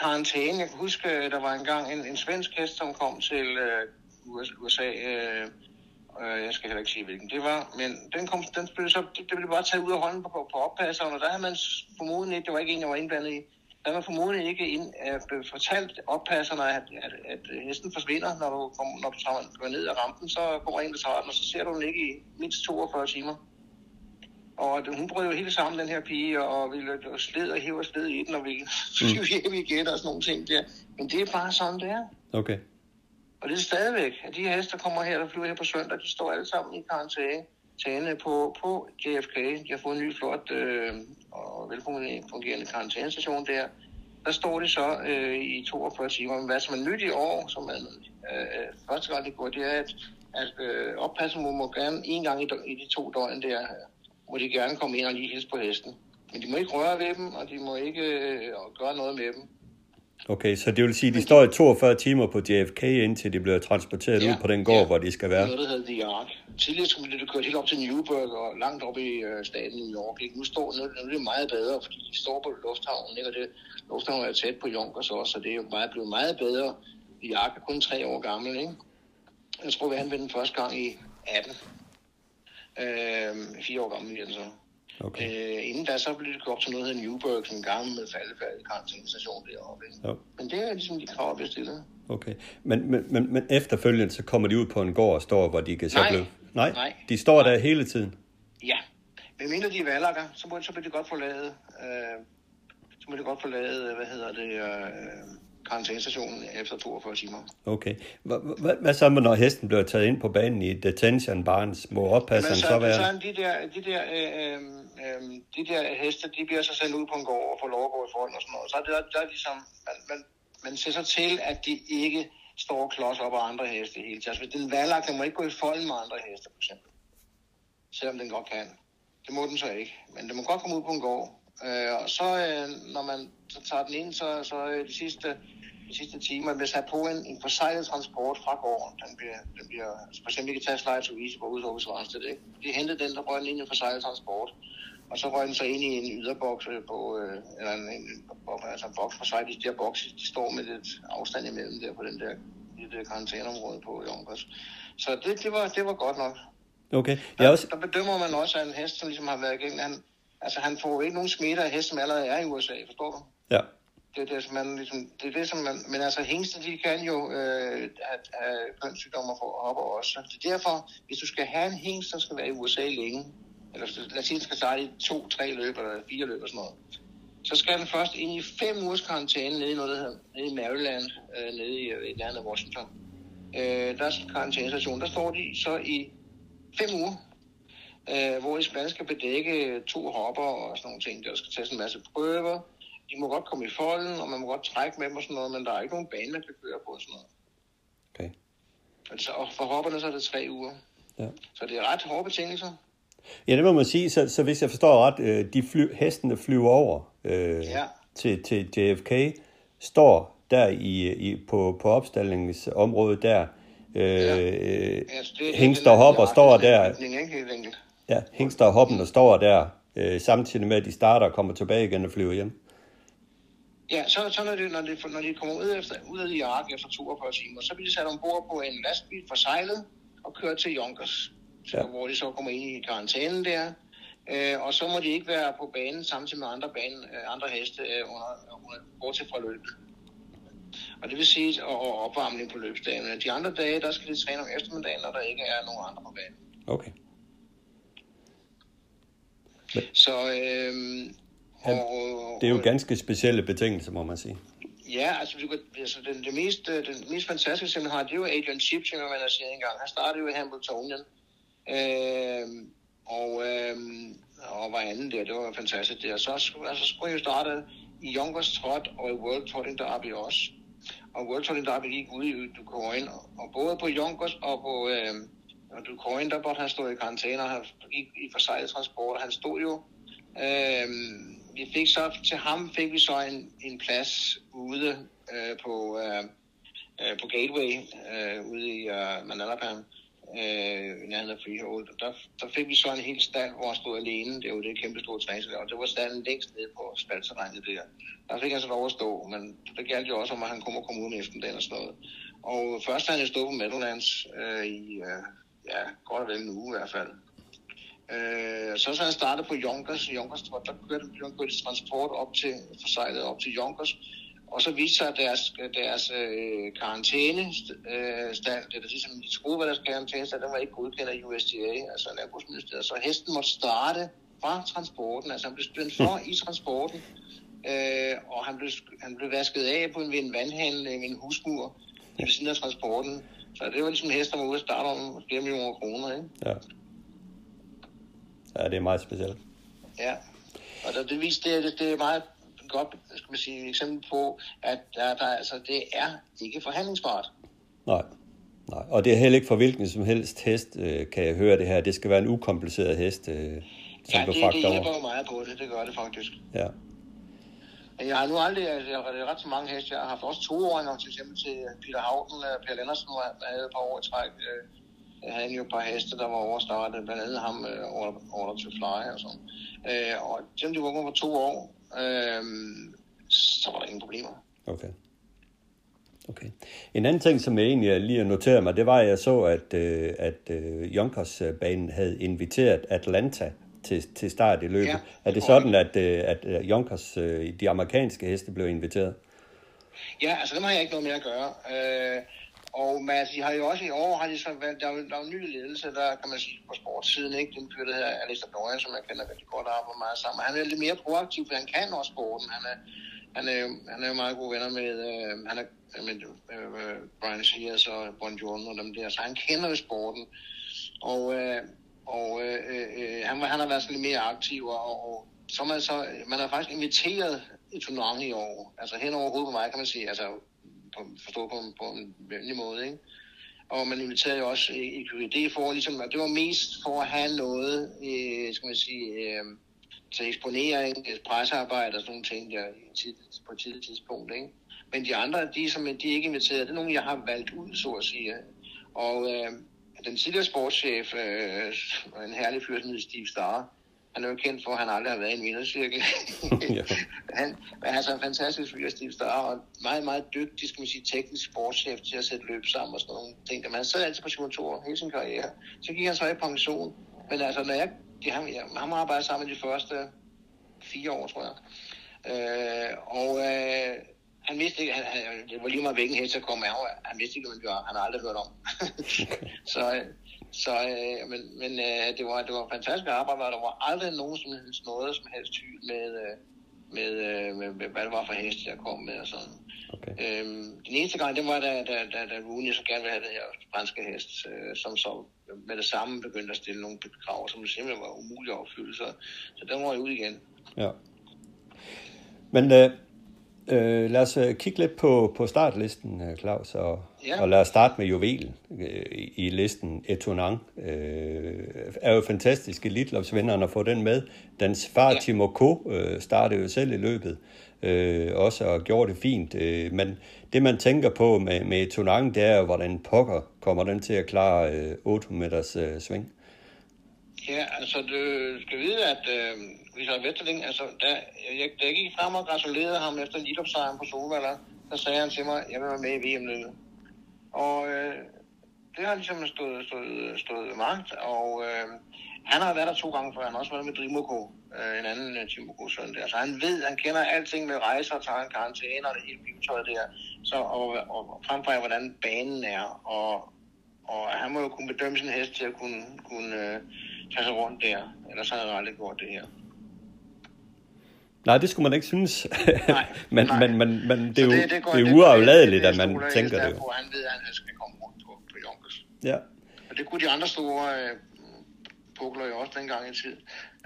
karantæne. Jeg kan huske, øh, der var engang en, en svensk hest, som kom til øh, USA, øh, Øh, jeg skal heller ikke sige, hvilken det var, men den, kom, den blev så, det, det blev bare taget ud af hånden på, på, på oppasseren, og der havde man formodentlig det var ikke en, jeg var indblandet i, der man formodentlig ikke ind, uh, fortalt oppasserne, at, at, at, hesten forsvinder, når du, kom, når du tager, går ned ad rampen, så kommer en, der tager den, og så ser du den ikke i mindst 42 timer. Og hun brød jo helt sammen, den her pige, og ville sled og hæve sled i den, og vi flyve mm. hjem igen og sådan nogle ting der. Men det er bare sådan, det er. Okay. Og det er stadigvæk, at de heste, der kommer her, der flyver her på søndag, de står alle sammen i karantæne på, på JFK. De har fået en ny flot øh, og velfungerende karantænestation der. Der står det så øh, i 42 timer. Men hvad som er nyt i år, som er øh, første gang det går, det er, at, at øh, oppassen må, må gerne en gang i, i de to døgn der, må de gerne komme ind og lige hilse på hesten. Men de må ikke røre ved dem, og de må ikke øh, gøre noget med dem. Okay, så det vil sige, at de står i 42 timer på JFK, indtil de bliver transporteret ja, ud på den gård, ja. hvor de skal være? Det hedder The Ark. Tidligere skulle det kørt helt op til Newburgh og langt op i øh, staten New York. Ikke? Nu, står, nu, nu er det meget bedre, fordi de står på lufthavnen, ikke? og det, lufthavnen er tæt på Junkers også, så det er jo meget, blevet meget bedre. The Ark er kun tre år gammel. Ikke? Jeg tror, vi anvendte den første gang i 18. Øh, fire år gammel igen så. Okay. Øh, inden da, så blev det gjort til noget, der hedder en gammel faldefærdig karantænestation deroppe. Jo. Men det er ligesom de krav, vi stillet. Okay. Men, men, men, men efterfølgende, så kommer de ud på en gård og står, hvor de kan så nej. blive... Nej, nej. De står nej. der hele tiden? Ja. Men mindre de er valgakker, så, må, så bliver de godt forladet. Øh, så må de godt forlade, hvad hedder det, øh, karantænestationen efter 42 timer. Okay. Hvad så, når hesten bliver taget ind på banen i detention barns? Må oppasseren så, så være... Så de der, de der, øh, øh, de der heste, de bliver så sendt ud på en gård og får lov at gå i front og sådan noget. Så er det, der, der er ligesom, man, man, man ser så til, at de ikke står klods op af andre heste hele tiden. Altså, den valgagt, den må ikke gå i fold med andre heste, for eksempel. Selvom den godt kan. Det må den så ikke. Men den må godt komme ud på en gård. Øh, og så, øh, når man så tager den ind, så, så øh, de sidste, de sidste timer bliver sat på en, en forsejlet transport fra gården. Den bliver, den bliver for eksempel, kan tage slide to easy på Udhåbes Varsted, ikke? De hentede den, der røg den ind i en forsejlet transport. Og så røg den så ind i en yderboks øh, på, øh, eller en, en, altså en boks for sig. De der bokse, de står med lidt afstand imellem der på den der, det der karantæneområde på Jonkers. Så det, det, var, det var godt nok. Okay. Jeg der, også... der bedømmer man også, at en hest, som ligesom har været igennem, han, altså han får ikke nogen smitte af hest, som allerede er i USA, forstår du? Ja. Det er det, som man, ligesom, det, er det, som man, men altså hængste, de kan jo øh, have, have kønssygdommer for hopper også. Så derfor, hvis du skal have en hængst, der skal være i USA længe, eller lad os sige, skal starte i to, tre løb, eller fire løb og sådan noget, så skal den først ind i fem ugers karantæne nede i noget, der hedder, nede i Maryland, øh, nede i, øh, et landet af Washington. Øh, der er en karantænestation. Der står de så i fem uger, øh, hvor de skal bedække to hopper og sådan nogle ting. Der skal tages en masse prøver. De må godt komme i folden, og man må godt trække med dem og sådan noget, men der er ikke nogen bane, man kan køre på og sådan noget. Okay. Altså, og for hopperne så er det tre uger. Ja. Så det er ret hårde betingelser. Ja, det må man sige. Så, så hvis jeg forstår ret, øh, de fly, hestene flyver over øh, ja. til, til JFK, står der i, i, på, på opstillingsområdet der, øh, ja. altså, det, hængster og hopper står der. Ja, hængster og hoppen, der står der, øh, samtidig med, at de starter og kommer tilbage igen og flyver hjem. Ja, så, så når, de, når, de, når de kommer ud, efter, ud af Irak efter 42 timer, så bliver de sat ombord på en lastbil fra sejlet og kørt til Yonkers ja. hvor de så kommer ind i karantænen der. Øh, og så må de ikke være på banen samtidig med andre, bane, øh, andre heste øh, under, under, bortset fra løbet. Og det vil sige, og opvarmning på løbsdagen. De andre dage, der skal de træne om eftermiddagen, når der ikke er nogen andre på banen. Okay. Så, øh, ja, og, det er jo ganske specielle betingelser, må man sige. Ja, altså, du, altså den, det mest, øh, den mest fantastiske, han har, det er jo Adrian Chip, som man har set engang. Han startede jo i Hamiltonien Øh, og, øh, og var anden der, det var fantastisk der. Så, altså, skulle jeg jo starte i Youngers Trot og i World Trotting Derby også. Og World Trotting Derby gik ud i Ducoin, og både på Youngers og på øh, Ducoin, der måtte han stå i karantæne, og han gik i forsejlet transport, og han stod jo øh, vi fik så, til ham fik vi så en, en plads ude øh, på, øh, øh på Gateway, øh, ude i øh, Manalapan øh, i nærheden af Freehold. Der, der fik vi så en hel stand, hvor han stod alene. Det var det kæmpe store træningslag, og det var standen længst nede på spalterregnet der. Der fik han så lov at stå, men det galt jo også om, at han kunne komme ud med eftermiddagen og sådan noget. Og først havde han jo stået på Meadowlands øh, i, øh, ja, godt og vel en uge i hvert fald. Øh, så så han startet på Yonkers. Yonkers, der kørte, kørte transport op til, forsejlet op til Yonkers, og så viste sig, at deres, deres øh, karantænestand, øh, det vil sige, de troede, hvad deres karantænestand, den var ikke godkendt af USDA, altså Landbrugsministeriet. Så hesten måtte starte fra transporten, altså han blev spændt for i transporten, øh, og han blev, han blev vasket af på en, ved en vandhandel ved en husmur ved siden af transporten. Så det var ligesom en hest, der var ude at starte om flere millioner kroner, ikke? Ja. Ja, det er meget specielt. Ja, og det, det viste, det, det er meget godt skal man sige, eksempel på, at der, der, altså, det er ikke forhandlingsbart. Nej. Nej, og det er heller ikke for hvilken som helst hest, øh, kan jeg høre det her. Det skal være en ukompliceret hest, øh, som ja, det, det hjælper jo meget på det. Det gør det faktisk. Ja. Jeg har nu aldrig, altså, jeg har ret så mange heste. Jeg har haft også to år, til eksempel til Peter Havden, øh, Per Lendersen, nu havde et par år i træk. Jeg havde jo et par heste, der var overstartet, blandt andet ham over, over til Fly og sådan. Og selvom de var på to år, øhm, så var der ingen problemer. Okay. Okay. En anden ting, som jeg egentlig lige noterede mig, det var, at jeg så, at, øh, at øh, Junkers-banen havde inviteret Atlanta til, til start i løbet. Ja, er det sådan, at, øh, at Junkers, de amerikanske heste, blev inviteret? Ja, altså dem har jeg ikke noget med at gøre. Øh, og man altså, de har jo også i år, har de så valgt, der, er, der er en ny ledelse, der kan man sige på sportssiden, ikke? Den fyr, der hedder Alistair Dorian, som jeg kender rigtig godt arbejder meget sammen. Han er lidt mere proaktiv, for han kan også sporten. Han er, han er, jo, han er jo meget gode venner med, øh, han er, med øh, Brian Sears og Bon Jordan og dem der, så han kender jo sporten. Og, øh, og øh, øh, han, han har været sådan lidt mere aktiv, og, og så man så, man har faktisk inviteret i turnering i år, altså hen over hovedet på mig, kan man sige, altså på, forstå på, på en venlig måde, ikke? Og man inviterede jo også i QED for, ligesom, at det var mest for at have noget, øh, skal man sige, øh, til eksponering, øh, pressearbejde og sådan nogle ting der, på et tidligt tidspunkt, ikke? Men de andre, de som de er ikke inviteret, det er nogen, jeg har valgt ud, så at sige. Og øh, den tidligere sportschef, øh, en herlig fyr, som hedder Steve Starr, han er jo kendt for, at han aldrig har været i en vindercirkel. han, er altså en fantastisk fyr, Steve Starr, og meget, meget dygtig, skal man sige, teknisk sportschef til at sætte løb sammen og sådan nogle ting. Men han sad altid på sin motor hele sin karriere. Så gik han så i pension. Men altså, når jeg, de, ham, jeg, ham har arbejdet sammen de første fire år, tror jeg. Øh, og øh, han vidste ikke, han, han, det var lige meget hvilken hest, der kom af, han vidste ikke, hvad det var. Han har aldrig hørt om. så, så, øh, men, men øh, det, var, det var fantastisk arbejde, og der var aldrig nogen som helst noget som helst tvivl med, øh, med, øh, med, med, hvad det var for hest, jeg kom med og sådan. Okay. Øhm, den eneste gang, det var da, da, da, da Rooney så gerne ville have det her franske hest, øh, som så med det samme begyndte at stille nogle krav, som simpelthen var umuligt at opfylde, så, så den var jeg ud igen. Ja. Men øh, Øh, lad os øh, kigge lidt på, på startlisten, øh, Claus, og, ja. og lad os starte med juvelen øh, i listen. Etonang øh, er jo fantastisk. Elitlopsvinderen at få den med. Dens far, ja. Timo K., øh, startede jo selv i løbet, øh, også og gjorde det fint. Øh, men det, man tænker på med, med Etonang, det er jo, hvordan pokker kommer den til at klare øh, 8 meters øh, sving. Ja, altså du skal vide, at øh, Richard Vesterling, altså da jeg, da jeg gik frem og gratulerede ham efter Lidopsejren på Solvalder, så sagde han til mig, jeg vil være med i VM-løbet. Og øh, det har ligesom stået, stået, stået magt, og øh, han har været der to gange før, han har også været med Drimoko, øh, en anden øh, uh, Timoko søn der. Så han ved, han kender alting med rejser, tager en karantæne og det hele biltøjet der. Så, og, og fremfor hvordan banen er, og, og han må jo kunne bedømme sin hest til at kunne, kunne øh, tage sig rundt der. Ellers havde jeg aldrig gjort det her. Nej, det skulle man ikke synes. Nej, men, nej. Men, men, men det er jo det, det, går, det er uafladeligt, at man tænker det jo. Han ved, at han skal komme rundt på, på Jonkers. Ja. Og det kunne de andre store øh, pukler jo også dengang i tid.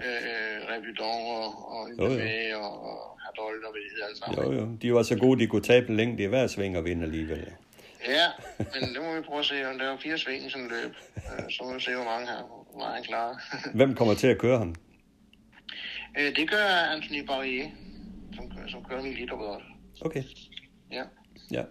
Øh, Rebudon og, og Indemé og, og Herdold og hvad de hedder alle sammen. Jo, jo. De var så gode, de kunne tabe længde i hver sving og vinde alligevel. Ja, men det må vi prøve at se. Om der er fire sving som løb, øh, så må vi se, hvor mange her, meget han klarer. Hvem kommer til at køre ham? Øh, det gør Anthony Barrier, som, som kører min liter også. Okay. Ja. Ja.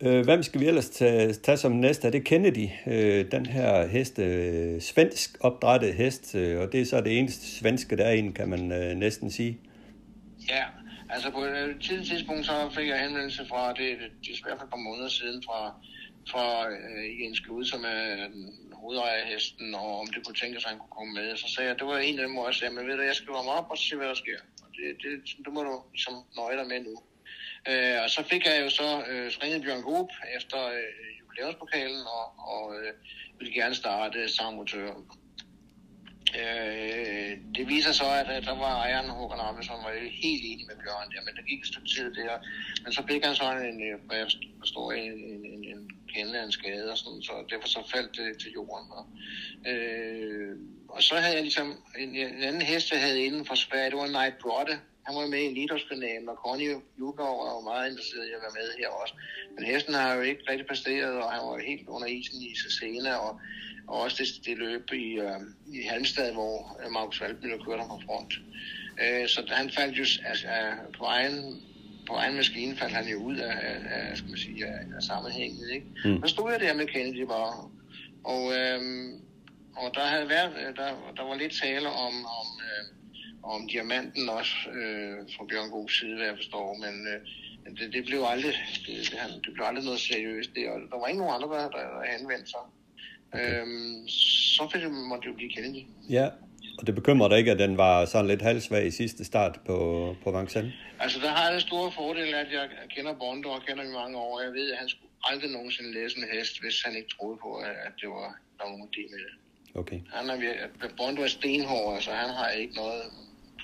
Øh, hvem skal vi ellers tage, tage som næste? Er det Kennedy, øh, den her hest, øh, svensk opdrettet hest, øh, og det er så det eneste svenske, der er en, kan man øh, næsten sige. Ja, altså på et tidligt tidspunkt, så fik jeg henvendelse fra, det, det, det er svært for et par måneder siden, fra, fra øh, Jens Glud, som er hovedejerhesten, og om det kunne tænke sig, at han kunne komme med. Så sagde jeg, det var en af dem, hvor jeg sagde, men ved du, jeg skriver mig op og se, hvad der sker. Og det, det, det må du ligesom nøje dig med nu. Øh, og så fik jeg jo så øh, ringet Bjørn Goop efter øh, jubilæumspokalen, og, og øh, ville gerne starte samotør. Øh, det viser så, at, at der var ejeren Håkon Arme, som var helt enig med Bjørn der, men der gik et stykke tid der. Men så fik han så en, øh, hvad jeg forstår, en, en, en, en kende af en skade og sådan, så derfor så faldt det til jorden. Og, øh, og så havde jeg ligesom en, en anden hest, jeg havde inden for Sverige, det var Night Brotte. Han var med i Lidårskanalen, og Conny Jugård var jo meget interesseret i at være med her også. Men hesten har jo ikke rigtig præsteret, og han var helt under isen i Cesena, og, og også det, det løb i, øh, i Halmstad, hvor øh, Markus Valbmøller kørte ham på front. Øh, så han faldt jo altså, på egen på egen maskine faldt han jo ud af, af, skal man sige, af, af sammenhængen. Ikke? Mm. Så stod jeg der med Kennedy bare. Og, øhm, og der havde været, der, der var lidt tale om, om, øh, om diamanten også øh, fra Bjørn Gods side, hvad jeg forstår, men øh, det, det, blev aldrig, det, det, det blev aldrig noget seriøst. Det, og der var ikke nogen andre, der, der henvendte sig. Okay. Øhm, så måtte det jo blive Kennedy. Ja, og det bekymrer dig ikke, at den var sådan lidt halvsvag i sidste start på, på Vincennes? Altså, der har jeg det store fordel, at jeg kender Bondo og kender i mange år. Jeg ved, at han skulle aldrig nogensinde læse en hest, hvis han ikke troede på, at det var, der var nogen idé med det. Okay. Han er, Bondo er stenhård, altså han har ikke noget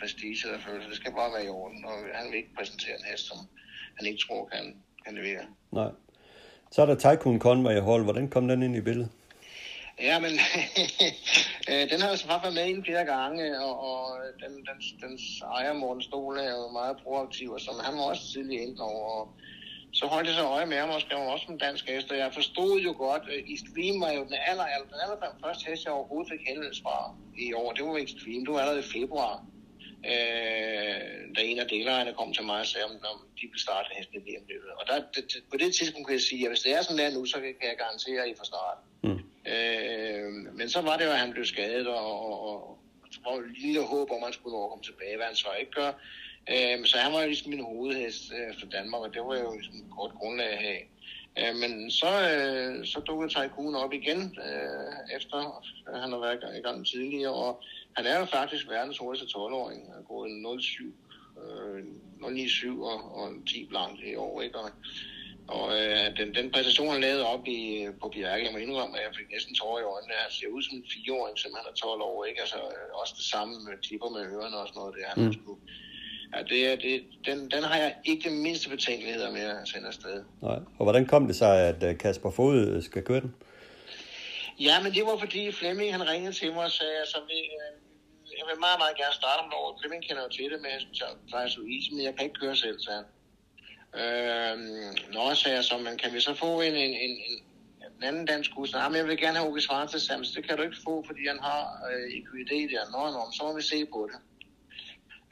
prestige, der følelse. Det skal bare være i orden, og han vil ikke præsentere en hest, som han ikke tror kan, kan levere. Nej. Så er der Tycoon Conway Hall. Hvordan kom den ind i billedet? Ja, men øh, den har jeg så været med ind flere gange, og, og den, den, dens ejer Morten Stole er jo meget proaktiv, og som han var også tidligere ind over. Og så holdt jeg så øje med ham og skrev også som dansk hest, og jeg forstod jo godt, øh, at Extreme var jo den aller, aller, den aller første hest, jeg overhovedet fik henvendelse fra i år. Det var Extreme, det var allerede i februar, øh, da en af delejerne kom til mig og sagde, om, om de ville starte hesten i vm Og der, det, på det tidspunkt kunne jeg sige, at hvis det er sådan der nu, så kan jeg garantere, at I får starten. Mm. Øh, men så var det jo, at han blev skadet, og, og, og så var et lille håb om, at han skulle nå at komme tilbage, hvad han så ikke gør. Øh, så han var jo ligesom min hovedhest øh, for Danmark, og det var jo ligesom et kort grundlag at have. Øh, men så, øh, så dukkede Tycoon op igen, øh, efter han har været i gang tidligere, og han er jo faktisk verdens hurtigste 12-åring. Han har gået 0,7 øh, 0,97 og, og 10 blank i år, ikke? Og, og øh, den, den præstation, han lavede op i, på Bjerke, jeg må indrømme, at jeg fik næsten tårer i øjnene. Han ser ud som en fireåring, som han er 12 år, ikke? Altså øh, også det samme med klipper med ørerne og sådan noget, det han mm. skulle. Ja, det, er, det, den, den har jeg ikke det mindste betænkeligheder med at sende afsted. Nej. Og hvordan kom det sig, at øh, Kasper Fod skal køre den? Ja, men det var fordi Flemming han ringede til mig og sagde, altså, vi, øh, jeg vil meget, meget gerne starte om året. Flemming kender jo til det med Thijs Louise, men jeg kan ikke køre selv, sagde han. Øh, nå, sagde jeg så, men kan vi så få en, en, en, en anden dansk hus? Nej, men jeg vil gerne have Åke Svart til Sams. Det kan du ikke få, fordi han har øh, EQID der. Nå, nå, så må vi se på det.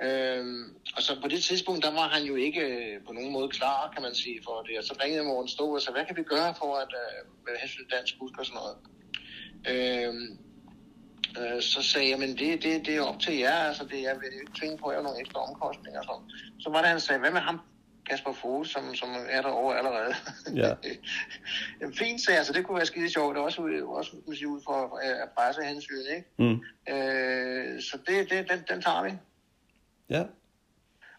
Øhm, og så på det tidspunkt, der var han jo ikke øh, på nogen måde klar, kan man sige, for det. Og så ringede Morten Stå og sagde, hvad kan vi gøre for at øh, med hensyn til dansk husk og sådan noget. Øhm, øh, så sagde jeg, men det, det, det er op til jer, altså det, jeg vil ikke tvinge på at nogle ekstra omkostninger. Så, så var det, han sagde, hvad med ham, Kasper Fogh, som, som er der over allerede? Ja. Jamen, fint sagde altså det kunne være skide sjovt, det er også, også sige, ud for at presse hensyn, ikke? Mm. Øh, så det, det, den, den tager vi. Ja.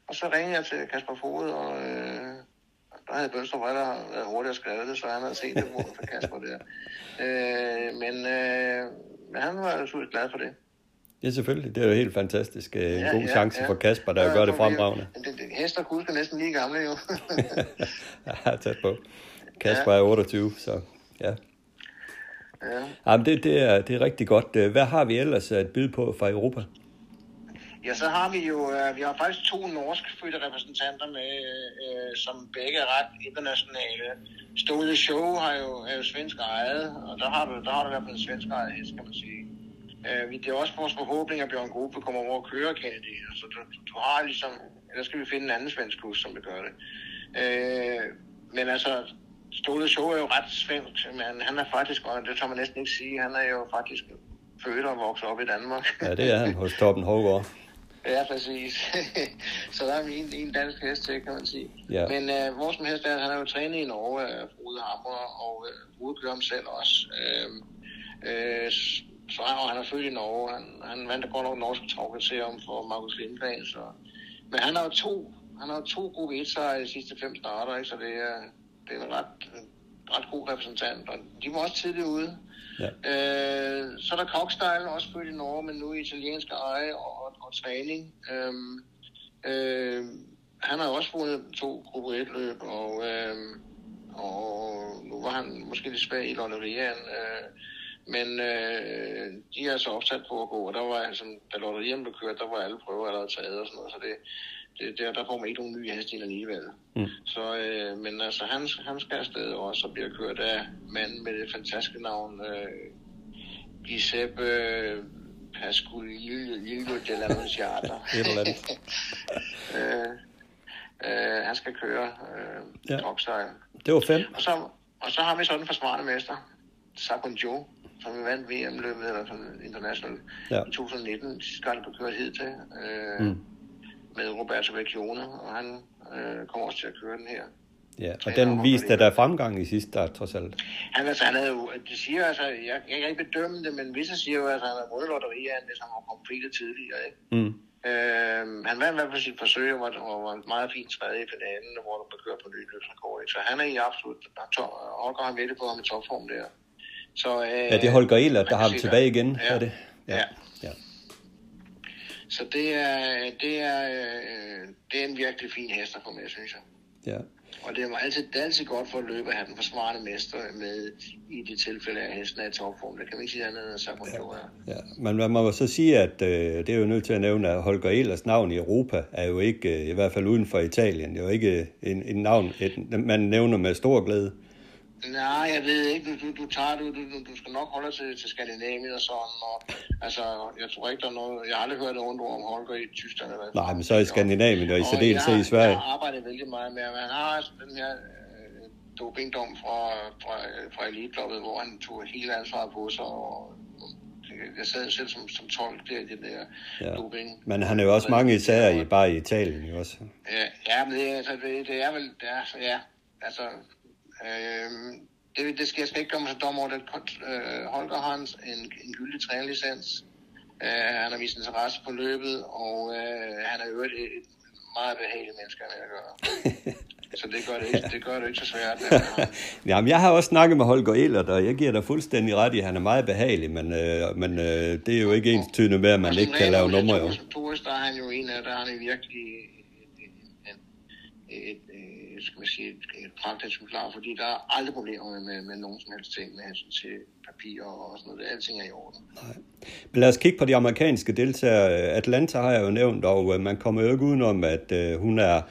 Og så ringede jeg til Kasper Fogh, og øh, der havde Bønstrup været hurtigt skrevet det, så han havde set det for Kasper der. Øh, men, øh, men han var selvfølgelig glad for det. Ja, selvfølgelig. Det er jo helt fantastisk. En ja, god ja, chance ja. for Kasper, der ja, gør det fremragende. Det, det, hester kunne næsten lige gamle, jo. ja, tæt på. Kasper ja. er 28, så ja. Ja. Jamen, det, det, er, det er rigtig godt. Hvad har vi ellers at byde på fra Europa? Ja, så har vi jo, uh, vi har faktisk to norskfødte repræsentanter med, som begge er ret internationale. Ståle Show har jo, er jo svensk ejet, og der har du, der har du i hvert fald en svensk ejet hest, kan man sige. Uh, det er også vores forhåbning, at Bjørn Gruppe kommer over og kører Kennedy. Altså, du, du har ligesom, eller skal vi finde en anden svensk hus, som vil gøre det. Uh, men altså, Ståle Show er jo ret svensk, men han er faktisk, og det tør man næsten ikke sige, han er jo faktisk født og vokset op i Danmark. ja, det er han hos Torben Hågaard. Ja, præcis. så der er en, en dansk hest til, kan man sige. Ja. Men uh, vores hest er, han er jo trænet i Norge uh, Frode Hammer, og uh, Frode kører ham selv også. Uh, uh, så og han er født i Norge. Han, han vandt godt nok norske travkriterium for Markus Lindgren. Så. Men han har jo to, han har to gode 1 i de sidste fem starter, ikke? så det er, det er en ret, ret god repræsentant. Og de var også tidligt ude. Ja. Øh, så er der Cockstyle, også født i Norge, men nu i italiensk eje og, og, og træning. Øh, øh, han har også vundet to gruppe 1 løb, og, øh, og nu var han måske lidt svag i lotterieren. Øh, men øh, de er så opsat på at gå, og der var, altså, da lotterieren blev kørt, der var alle prøver allerede taget og sådan noget, så det, det, der, der får man ikke nogen nye ind alligevel. Mm. Så, øh, men altså, han, han skal afsted også og bliver kørt af manden med det fantastiske navn, øh, Giuseppe øh, Pasquillo de la Nunciata. øh, øh, han skal køre øh, ja. Det var fem. Og så, og så har vi sådan en forsvarende mester, Sabon Joe, som vi vandt VM-løbet eller sådan international ja. i 2019. Sidste gang, du kørte hid til. Øh, mm med Roberto Vecchione, og han øh, kommer også til at køre den her. Ja, og den viste, der er fremgang i sidste start, trods alt. Han, altså, han havde jo, de siger altså, jeg, jeg kan ikke bedømme det, men visse siger jo, at han har vundet lotterier, hvis han har kommet det tidligere, ikke? Mm. Øh, han vandt i hvert fald sit forsøg, og var, og var meget fint tredje i finalen, hvor der blev kørt på løbsrekord, ikke? Så han er i absolut, Holger har ved på ham i topform der. Så, øh, ja, det er Holger Ehlert, der har ham tilbage igen, ja, er det? Ja. ja. så det er, det, er, øh, det er en virkelig fin hest at få med, synes jeg. Ja. Og det er altid, det er altid godt for at løbe at have den forsvarende mester med i de tilfælde, at hesten er i topform. Det kan man ikke sige andet end Samuel ja. ja. Men man må så sige, at øh, det er jo nødt til at nævne, at Holger Ehlers navn i Europa er jo ikke, øh, i hvert fald uden for Italien, det er jo ikke en, en navn, et, man nævner med stor glæde. Nej, jeg ved ikke. Du, du, du, tager, du, du, du skal nok holde til, til Skandinavien og sådan. Og, altså, jeg tror ikke, der er noget... Jeg har aldrig hørt noget om Holger i Tyskland. Eller Nej, men så i Skandinavien og i særdeleshed i Sverige. Jeg har arbejdet vældig meget med, men han har altså den her øh, dopingdom fra, fra, fra Elite hvor han tog hele ansvaret på sig, og jeg sad selv som, som tolk der i det der ja. doping. Men han er jo også mange især i, bare i Italien jo også. Ja, ja men det, altså, det, det er vel, det er, ja, altså, Øh, det, det skal jeg skal ikke gøre mig så dom over. Øh, Holger har en, en gyldig trænerlicens. Øh, han har vist interesse på løbet, og øh, han er jo et, et meget behageligt menneske at gøre. så det gør det ikke, det gør det ikke så svært. Jamen, jeg har også snakket med Holger Ehlert, og jeg giver dig fuldstændig ret i, at han er meget behagelig, men, øh, men øh, det er jo ikke ens tydende med, at man ikke kan lave numre. Jo. Tours, der er han jo en af, der er han virkelig et, et, skal man sige, et, et pragteksemplar, fordi der er aldrig problemer med, med, med nogen som helst ting med hensyn til papir og sådan noget. Alting er i orden. Nej. Men lad os kigge på de amerikanske deltagere. Atlanta har jeg jo nævnt, og øh, man kommer jo ikke udenom, at øh, hun er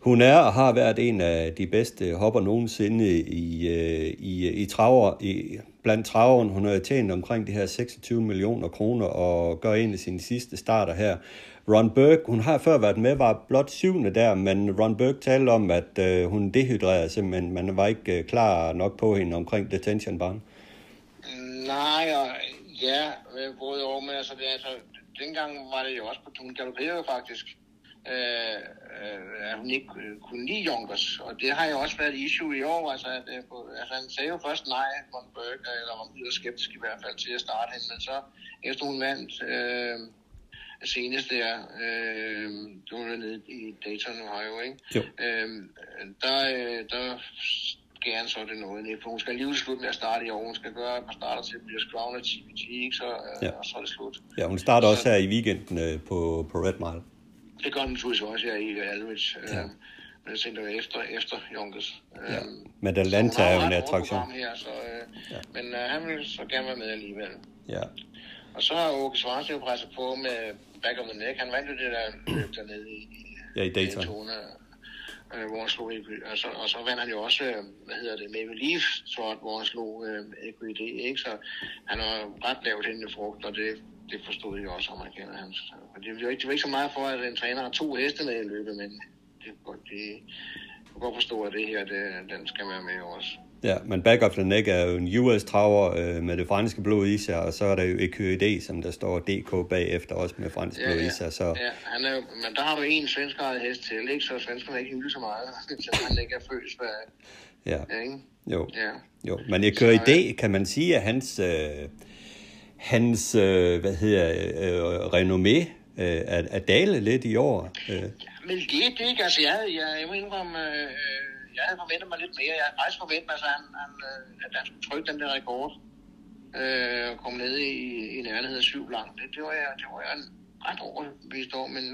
hun er og har været en af de bedste hopper nogensinde i, øh, i, i traver, i, blandt traveren. Hun har tjent omkring de her 26 millioner kroner og gør en af sine sidste starter her. Ron Burke, hun har før været med, var blot syvende der, men Ron Burke talte om, at øh, hun dehydrerede simpelthen. Man var ikke øh, klar nok på hende omkring detention barn. Nej, og ja, øh, både og men altså, det, altså, dengang var det jo også på, hun galopperede faktisk, øh, øh, at hun ikke øh, kunne lide Junkers, og det har jo også været et issue i år, altså, at, øh, altså han sagde jo først nej, Ron Burke, eller var skeptisk i hvert fald til at starte hende, men så efter hun vandt, øh, senest der, øh, du var nede i Dayton, Ohio, ikke? Jo. Øh, der, øh, der gerne så det noget, for hun skal alligevel slutte med at starte i år. Hun skal gøre et par starter til, bliver Crown af TBT, ikke? Så, øh, ja. og så er det slut. Ja, hun starter så, også her i weekenden øh, på, på Red Mile. Det gør hun naturligvis også her i Aldrich. Øh, ja. Men jeg tænker efter, efter Junkers. Ja. Men Atlanta er jo en attraktion. Her, så, øh, ja. Men øh, han vil så gerne være med alligevel. Ja. Og så har Åke Svarens jo presset på med back of the neck. Han vandt jo det der løb dernede i, ja, i Dayton. Daytona, øh, hvor han slog og så, og så vandt han jo også, øh, hvad hedder det, Maple Leaf, så, hvor han slog øh, EQID, ikke? Så han har ret lavt hændende frugt, og det, det forstod jeg også, amerikaner hans. Og det, var ikke, det var ikke så meget for, at en træner har to heste med i løbet, men det, det, det, jeg kan godt forstå, at det her, det, den skal være med også. Ja, men Back of the Neck er jo en US-traver øh, med det franske blod i sig, og så er der jo EQED, som der står DK bagefter, også med fransk ja, blod ja. i sig. Så... Ja, han er jo, men der har du en svensk hest til, ikke? så svenskerne ikke hylde så meget, så han ikke er født med... Ja. ja ikke? Jo. Ja. jo, men EQED, kan man sige, at hans, øh, hans øh, hvad hedder, øh, renommé øh, er, er dalet lidt i år. Øh. Ja, men det, det ikke, altså jeg, jeg, jeg må indrømme... Øh, jeg havde forventet mig lidt mere. Jeg havde faktisk forventet mig, at han, han, øh, at han skulle trykke den der rekord øh, og komme ned i, i nærheden af syv langt. Det, det, var jeg, det var jeg ret overbevist over, men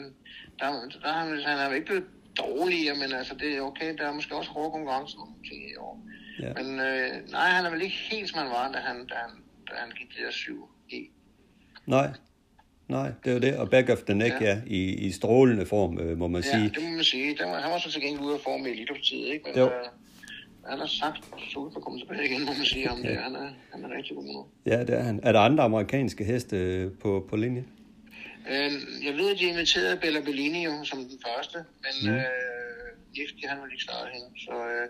der, der, han, han er jo ikke blevet dårligere, men altså, det er okay. Der er måske også hårde konkurrence nogle ting i år. Ja. Men øh, nej, han er vel ikke helt, som han var, da han, da han, da han gik det der 7 i. Nej, Nej, det er jo det. Og back of the neck, ja, ja i, i strålende form, øh, må man ja, sige. Ja, det må man sige. var, han var så til gengæld ude af form i elitepartiet, ikke? Men, jo. Øh, han har sagt, så at komme tilbage igen, må man sige om det. Han er, han er rigtig god nu. Ja, det er han. Er der andre amerikanske heste øh, på, på linje? Øh, jeg ved, at de inviterede Bella Bellini jo, som den første, men mm. øh, Nifty, han vil ikke starte hende. Så, øh,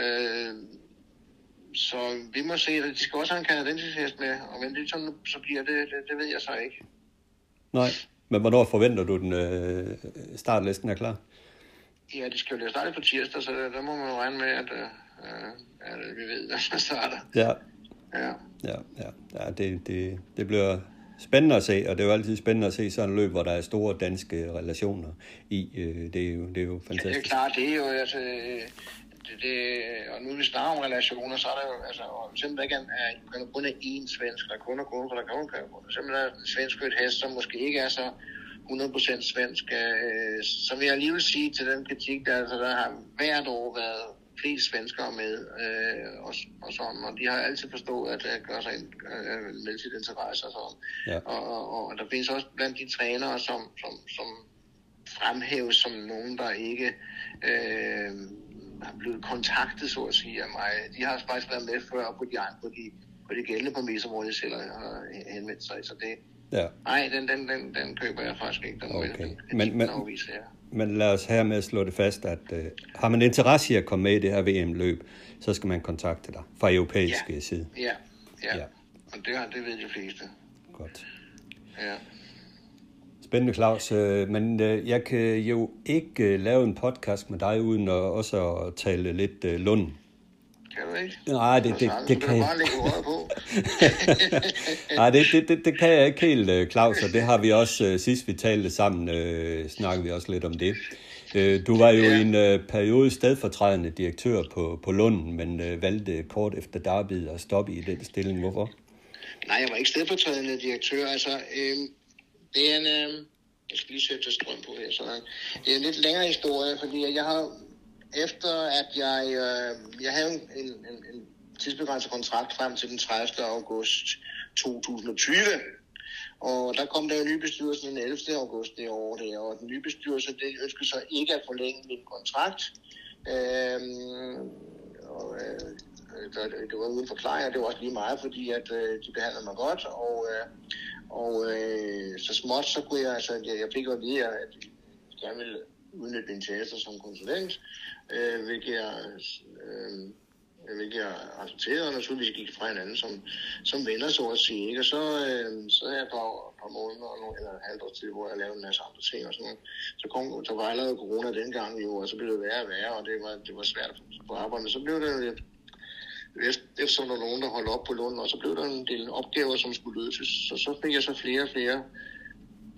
øh, så vi må se, at de skal også have en kanadensisk hest med, og hvem det sådan, så bliver det, det, det ved jeg så ikke. Nej, men hvornår forventer du, den øh, startlisten er klar? Ja, de skal jo starte på tirsdag, så der må man jo regne med, at, øh, at vi ved, at man starter. Ja. Ja. Ja, ja. ja det, det, det bliver spændende at se, og det er jo altid spændende at se sådan en løb, hvor der er store danske relationer i. Øh, det, er jo, det er jo fantastisk. Ja, det er klart, det er jo, altså, det, det, og nu vi snakker om relationer, så er der jo, altså, simpelthen ikke er, kan kun er én svensk, der kun er kun, for der kun kan simpelthen er en svensk hest, som måske ikke er så 100% svensk, øh, så vil jeg alligevel sige til den kritik, der, altså, der har hvert år været flest svenskere med, øh, og, og sådan, og de har altid forstået at uh, gøre sig øh, med sit interesse og sådan. Ja. Og, og, og, der findes også blandt de trænere, som, som, som fremhæves som nogen, der ikke øh, har blevet kontaktet, så at sige, af mig. De har faktisk været med før på de, på de, på de gældende præmisser, hvor de selv har henvendt sig. Så det, Ja. Nej, den, den, den, den køber jeg faktisk ikke. Den okay. Den, den men, men, afvise, ja. men lad os her med at slå det fast, at uh, har man interesse i at komme med i det her VM-løb, så skal man kontakte dig fra europæisk ja. side. Ja, ja. ja. Og det, det ved de fleste. Godt. Ja. Spændende, Claus. Øh, men øh, jeg kan jo ikke lave en podcast med dig, uden at også at tale lidt Lund kan du ikke? Nej, det, det, det, det kan jeg. På. Nej, det, det, det, det kan jeg ikke helt, øh, Claus, og det har vi også, sidst vi talte sammen, snakkede vi også lidt om det. Du var jo ja. i en periode stedfortrædende direktør på, på Lunden, men valgte kort efter Darby at stoppe i den stilling. Hvorfor? Nej, jeg var ikke stedfortrædende direktør. Altså, øh, det er en... Øh, jeg skal lige sætte strøm på her. Sådan. Det er en lidt længere historie, fordi jeg har efter at jeg, øh, jeg havde en, en, en tidsbegrænset kontrakt frem til den 30. august 2020. Og der kom der en ny bestyrelse den 11. august det år, der, og den nye bestyrelse det ønskede sig ikke at forlænge min kontrakt. Øhm, og, øh, det, det var uden forklaring, og det var også lige meget, fordi at øh, de behandlede mig godt, og, øh, og øh, så småt så kunne jeg, altså jeg, jeg fik at vide, at jeg ville udnytte min tjeneste som konsulent, øh, hvilket jeg, øh, hvilket jeg accepterede, og naturligvis gik fra hinanden som, som venner, så at sige. Ikke? Og så, øh, så havde jeg et par, par måneder, eller et halvt år til, hvor jeg lavede en masse andre ting og sådan noget. Så kom, der var allerede corona dengang jo, og så blev det værre og værre, og det var, det var svært på arbejde. Men så blev det efter efter der nogen, der holdt op på Lund, og så blev der en del opgaver, som skulle løses. Så så fik jeg så flere og flere,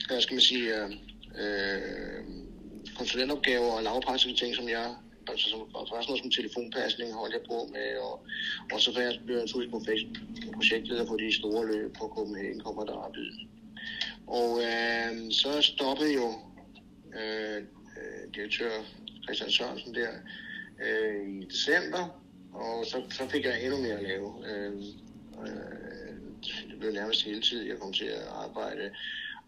hvad skal man sige, øh, øh konsulentopgaver og lavpraktiske ting, som jeg altså som, faktisk noget som telefonpasning holdt jeg på med, og, og så blev jeg naturligvis på Facebook projektleder på de store løb på Copenhagen kommer der Derby. Og øh, så stoppede jo øh, øh, direktør Christian Sørensen der øh, i december, og så, så fik jeg endnu mere at lave. Øh, øh, det blev nærmest hele tiden, jeg kom til at arbejde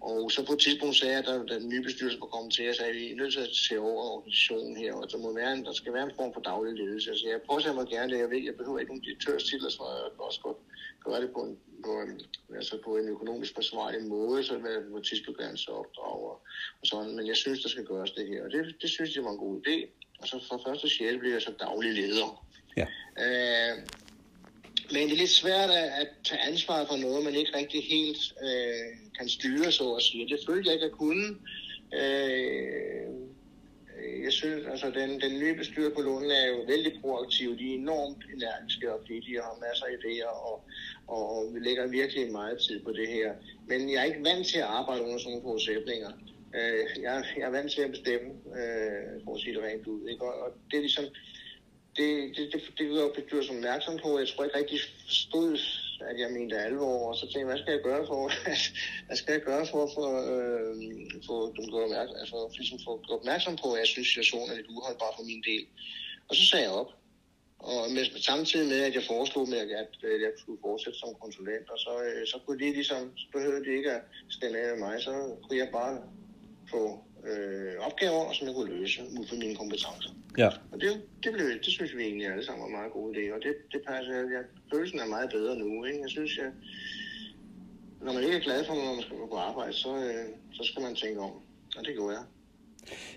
og så på et tidspunkt sagde jeg, at den nye bestyrelse var kommet til, at sagde, at vi er nødt til at se over organisationen her, og der, må være en, der skal være en form for daglig ledelse. Så jeg påtager mig gerne det. Jeg ved, jeg behøver ikke nogen direktørstitler, så jeg kan også godt gøre det på en, på en, altså på en økonomisk forsvarlig måde, så det på tidsbegrænsede opdrag og, og sådan. Men jeg synes, der skal gøres det her, og det, det synes jeg var en god idé. Og så fra første sjæl blev jeg så daglig leder. Ja. Øh, men det er lidt svært at, at tage ansvar for noget, man ikke rigtig helt øh, kan styre, så at sige. Det følte jeg ikke at kunne. Øh, jeg synes, altså den, den nye bestyrer på Lunden er jo vældig proaktiv. De er enormt energiske og flittige og har masser af idéer, og, og vi lægger virkelig meget tid på det her. Men jeg er ikke vant til at arbejde under sådan nogle forudsætninger. Øh, jeg, jeg er vant til at bestemme, øh, for at sige det rent ud. Ikke? Og, og det er ligesom, øh, det, det, det, det var bestyrelsen opmærksom på. Jeg tror ikke rigtig forstod, at jeg mente alvor. Og så tænkte jeg, hvad skal jeg gøre for, hvad skal jeg gøre for, for, øh, for dem gå opmærksom, altså, ligesom for at opmærksom på, at jeg synes, situationen er lidt uholdbar for min del. Og så sagde jeg op. Og med, samtidig med, at jeg foreslog med, at jeg, at jeg skulle fortsætte som konsulent, og så, øh, så kunne de ligesom, så behøvede de ikke at stemme af med mig, så kunne jeg bare få øh, opgaver, som jeg kunne løse ud fra mine kompetencer. Ja. Og det, det, blev, det synes vi egentlig alle sammen var en meget god idé, og det, det passer, jeg, følelsen er meget bedre nu. Ikke? Jeg synes, jeg, når man ikke er glad for, når man skal gå på arbejde, så, øh, så skal man tænke om, og det gjorde jeg.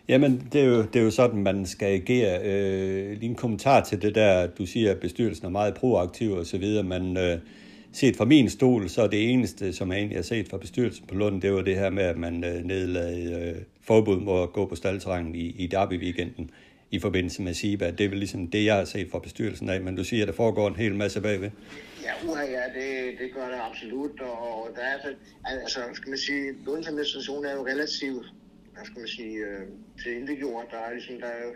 Jamen, det er, jo, det er jo sådan, man skal agere. Øh, lige en kommentar til det der, du siger, at bestyrelsen er meget proaktiv og så videre, men øh, set fra min stol, så er det eneste, som jeg egentlig har set fra bestyrelsen på Lund, det var det her med, at man øh, nedlagde øh, forbud mod at gå på staldterrænen i, i Derby-weekenden i forbindelse med SIBA. Det er vel ligesom det, jeg har set fra bestyrelsen af, men du siger, at der foregår en hel masse bagved. Ja, uha, ja, det, det gør det absolut, og der er så, altså, skal man sige, Lunds administration er jo relativt, hvad skal man sige, øh, til indgjort. Der er ligesom, der er jo,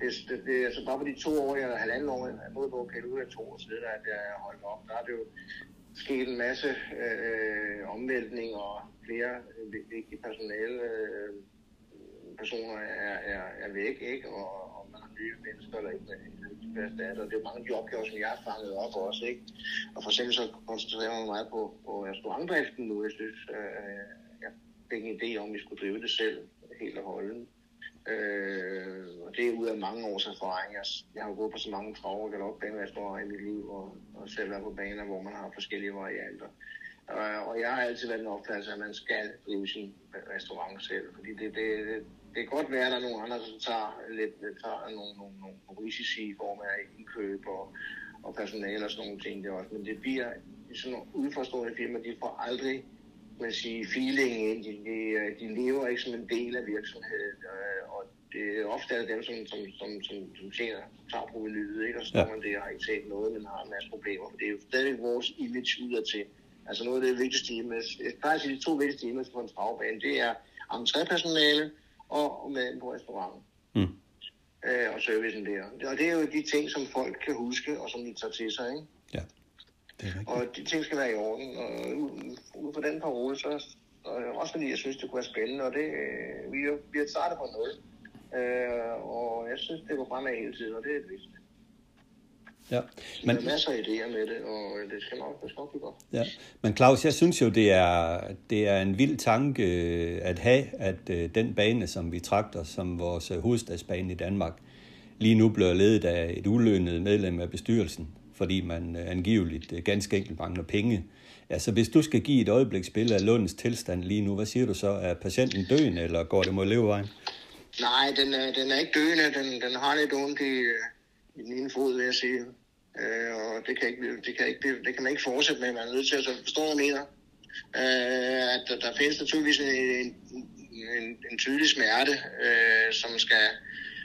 det, det, det, altså bare på de to år, eller halvanden år, jeg både på Kæld ud af to år siden, at jeg holdt op, der er det jo sket en masse øh, omvæltning og flere øh, vigtige personale øh, personer er, er, er væk, ikke? Og, og man har nye mennesker, der ikke er erstattet. Og det er mange af de opgaver, som jeg har fanget op også, ikke? Og for eksempel så koncentrerer jeg mig meget på, på restaurantdriften nu. Jeg synes, øh, jeg fik en idé om, at vi skulle drive det selv helt og holden. Øh, og det er ud af mange års erfaring. Jeg, jeg har gået på så mange trav og galopbanerestauranter i mit liv, og, og selv været på baner, hvor man har forskellige varianter. Øh, og jeg har altid været en opfattelse, at man skal drive sin restaurant selv, fordi det, det, det, det kan godt være, at der er nogle andre, som tager, lidt, tager nogle, nogle, nogle, risici i form af indkøb og, og personale og sådan nogle ting. Det også. Men det bliver sådan nogle udforstående firmaer, de får aldrig man siger, feeling ind. De, de, de lever ikke som en del af virksomheden. Øh, det er ofte er dem, som, som, som, som, som tjener, tager provenyet, ikke? Og så står ja. man der og har ikke set noget, men har en masse problemer. For det er jo stadig vores image udadtil. Altså noget af det vigtigste image, faktisk de to vigtigste image på en travbane, det er entrépersonale og maden på restauranten. Mm. Øh, og servicen der. Og det er jo de ting, som folk kan huske, og som de tager til sig, ikke? Ja. Det er og de ting skal være i orden. Og ud fra den parole, så og også fordi jeg synes, det kunne være spændende, og det, øh, vi, vi har startet på nul. Øh, og jeg synes, det går fremad hele tiden, og det er det vigtigste. Ja. Men, der er masser af idéer med det, og det skal nok, det skal nok blive godt. Ja. Men Claus, jeg synes jo, det er, det er en vild tanke at have, at uh, den bane, som vi trakter som vores hovedstadsbane i Danmark, lige nu bliver ledet af et ulønnet medlem af bestyrelsen, fordi man angiveligt ganske enkelt mangler penge. Altså, hvis du skal give et øjebliksbillede af Lundens tilstand lige nu, hvad siger du så? Er patienten døende, eller går det mod levevejen? Nej, den er, den er ikke døende. Den, den har lidt ondt i, øh, i den ene fod, vil jeg sige. Øh, og det kan, ikke, det, kan ikke, det kan man ikke fortsætte med. Man er nødt til at forstå, hvad jeg mener. Øh, at der, der findes naturligvis en, en, en, en tydelig smerte, øh, som skal,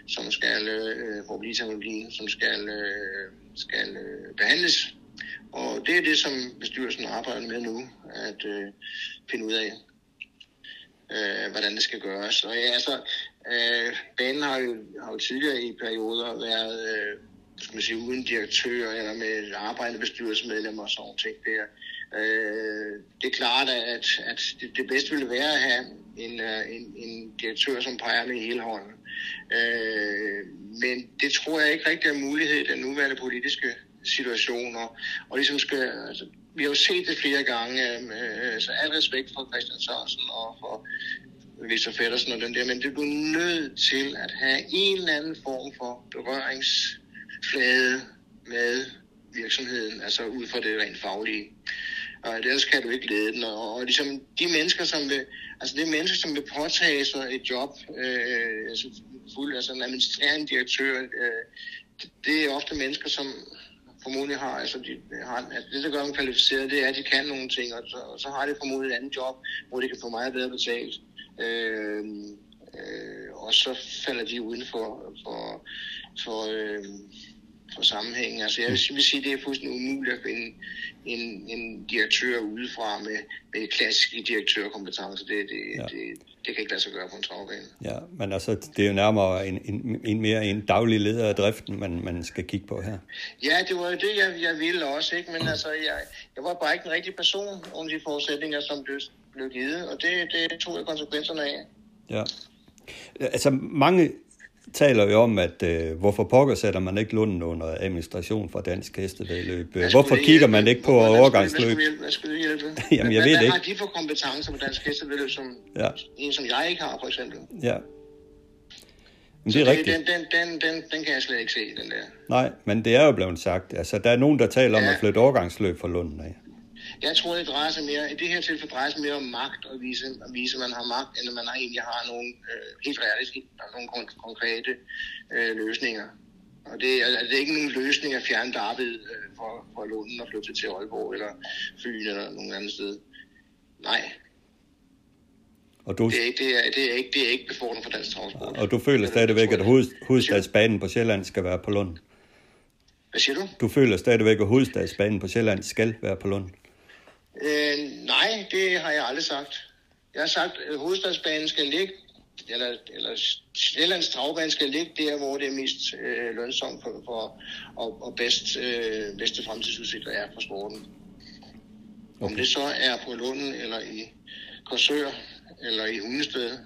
som skal øh, for som skal, øh, skal øh, behandles. Og det er det, som bestyrelsen arbejder med nu, at øh, finde ud af, øh, hvordan det skal gøres. Og ja, altså, øh, banen har jo, har jo tidligere i perioder været øh, skal man sige, uden direktør eller med arbejdende bestyrelsesmedlemmer og sådan nogle ting der. Øh, det er klart, at, at det, det bedste ville være at have en, øh, en, en direktør, som peger med hele hånden. Øh, men det tror jeg ikke rigtig er mulighed i den nuværende politiske situation. Og, og ligesom skal, altså, vi har jo set det flere gange, øh, øh så al respekt for Christian Sørensen og for Victor Feddersen og den der, men det er du nødt til at have en eller anden form for berøringsflade med virksomheden, altså ud fra det rent faglige. Og ellers kan du ikke lede den. Og, og ligesom de mennesker, som vil, altså det mennesker, som vil påtage sig et job, øh, altså fuld, altså en administrerende direktør, øh, det, det er ofte mennesker, som formodentlig har, altså de har, altså det der gør dem kvalificeret, det er, at de kan nogle ting, og så, og så har de formodentlig et andet job, hvor de kan få meget bedre betalt. Øh, øh, og så falder de uden for, for, for øh, for sammenhængen. Altså jeg vil, vil sige, det er fuldstændig umuligt at finde en, en direktør udefra med, med klassiske direktørkompetencer. Det, det, ja. det, det kan ikke lade sig gøre på en travbane. Ja, men altså, det er jo nærmere en, en, en mere en daglig leder af driften, man, man skal kigge på her. Ja, det var jo det, jeg, jeg ville også, ikke? men altså, jeg, jeg var bare ikke en rigtig person om de forudsætninger, som blev, blev givet, og det, det tog jeg konsekvenserne af. Ja. Altså, mange taler jo om, at øh, hvorfor pokker sætter man ikke Lunden under administration for dansk hestevedløb? Hvorfor kigger man ikke på overgangsløb? Hvad skulle du hjælpe? Jamen, jeg hvad, ved hvad ikke. har de for kompetencer på dansk hestevedløb, som ja. en, som jeg ikke har, for eksempel? Ja. Men det er rigtigt. Den, den, den, den, den kan jeg slet ikke se, den der. Nej, men det er jo blevet sagt. Altså, der er nogen, der taler ja. om at flytte overgangsløb for Lunden af. Jeg tror, det drejer sig mere, i det her tilfælde drejer sig mere om magt, og vise, at vise, at man har magt, end at man egentlig har nogle, øh, helt realistiske, nogle kon- konkrete øh, løsninger. Og det, altså, det er ikke nogen løsning at fjerne David øh, for, for Lunden og flytte til Aalborg eller Fyn eller nogen anden sted. Nej. Og du... det, er, det, er, det, er ikke, det er ikke befordrende for dansk transport. Og du føler stadigvæk, at hoved, hovedstadsbanen på Sjælland skal være på Lund? Hvad siger du? Du føler stadigvæk, at hovedstadsbanen på Sjælland skal være på Lund? Øh, nej, det har jeg aldrig sagt. Jeg har sagt, at hovedstadsbanen skal ligge, eller, eller Sjællands travbane skal ligge der, hvor det er mest øh, lønsomt for, for, og, og bedst, øh, bedste fremtidsudsigter er for sporten. Okay. Om det så er på Lunden, eller i Korsør, eller i Hundested,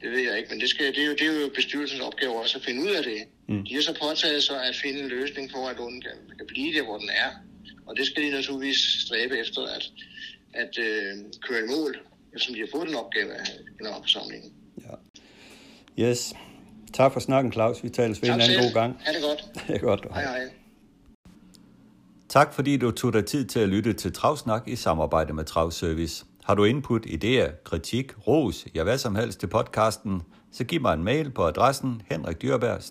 det ved jeg ikke, men det, skal, det, er, jo, det er jo bestyrelsens opgave også at finde ud af det. Mm. De har så påtaget sig at finde en løsning for, at Lunden kan, kan blive der, hvor den er. Og det skal de naturligvis stræbe efter at, at øh, køre i mål, eftersom de har fået den opgave af generalforsamlingen. Ja. Yes. Tak for snakken, Claus. Vi tales ved en anden god gang. Ha' det godt. det er godt. Hej, hej. Tak fordi du tog dig tid til at lytte til Travsnak i samarbejde med Travservice. Har du input, idéer, kritik, ros, ja hvad som helst til podcasten, så giv mig en mail på adressen henrikdyrberg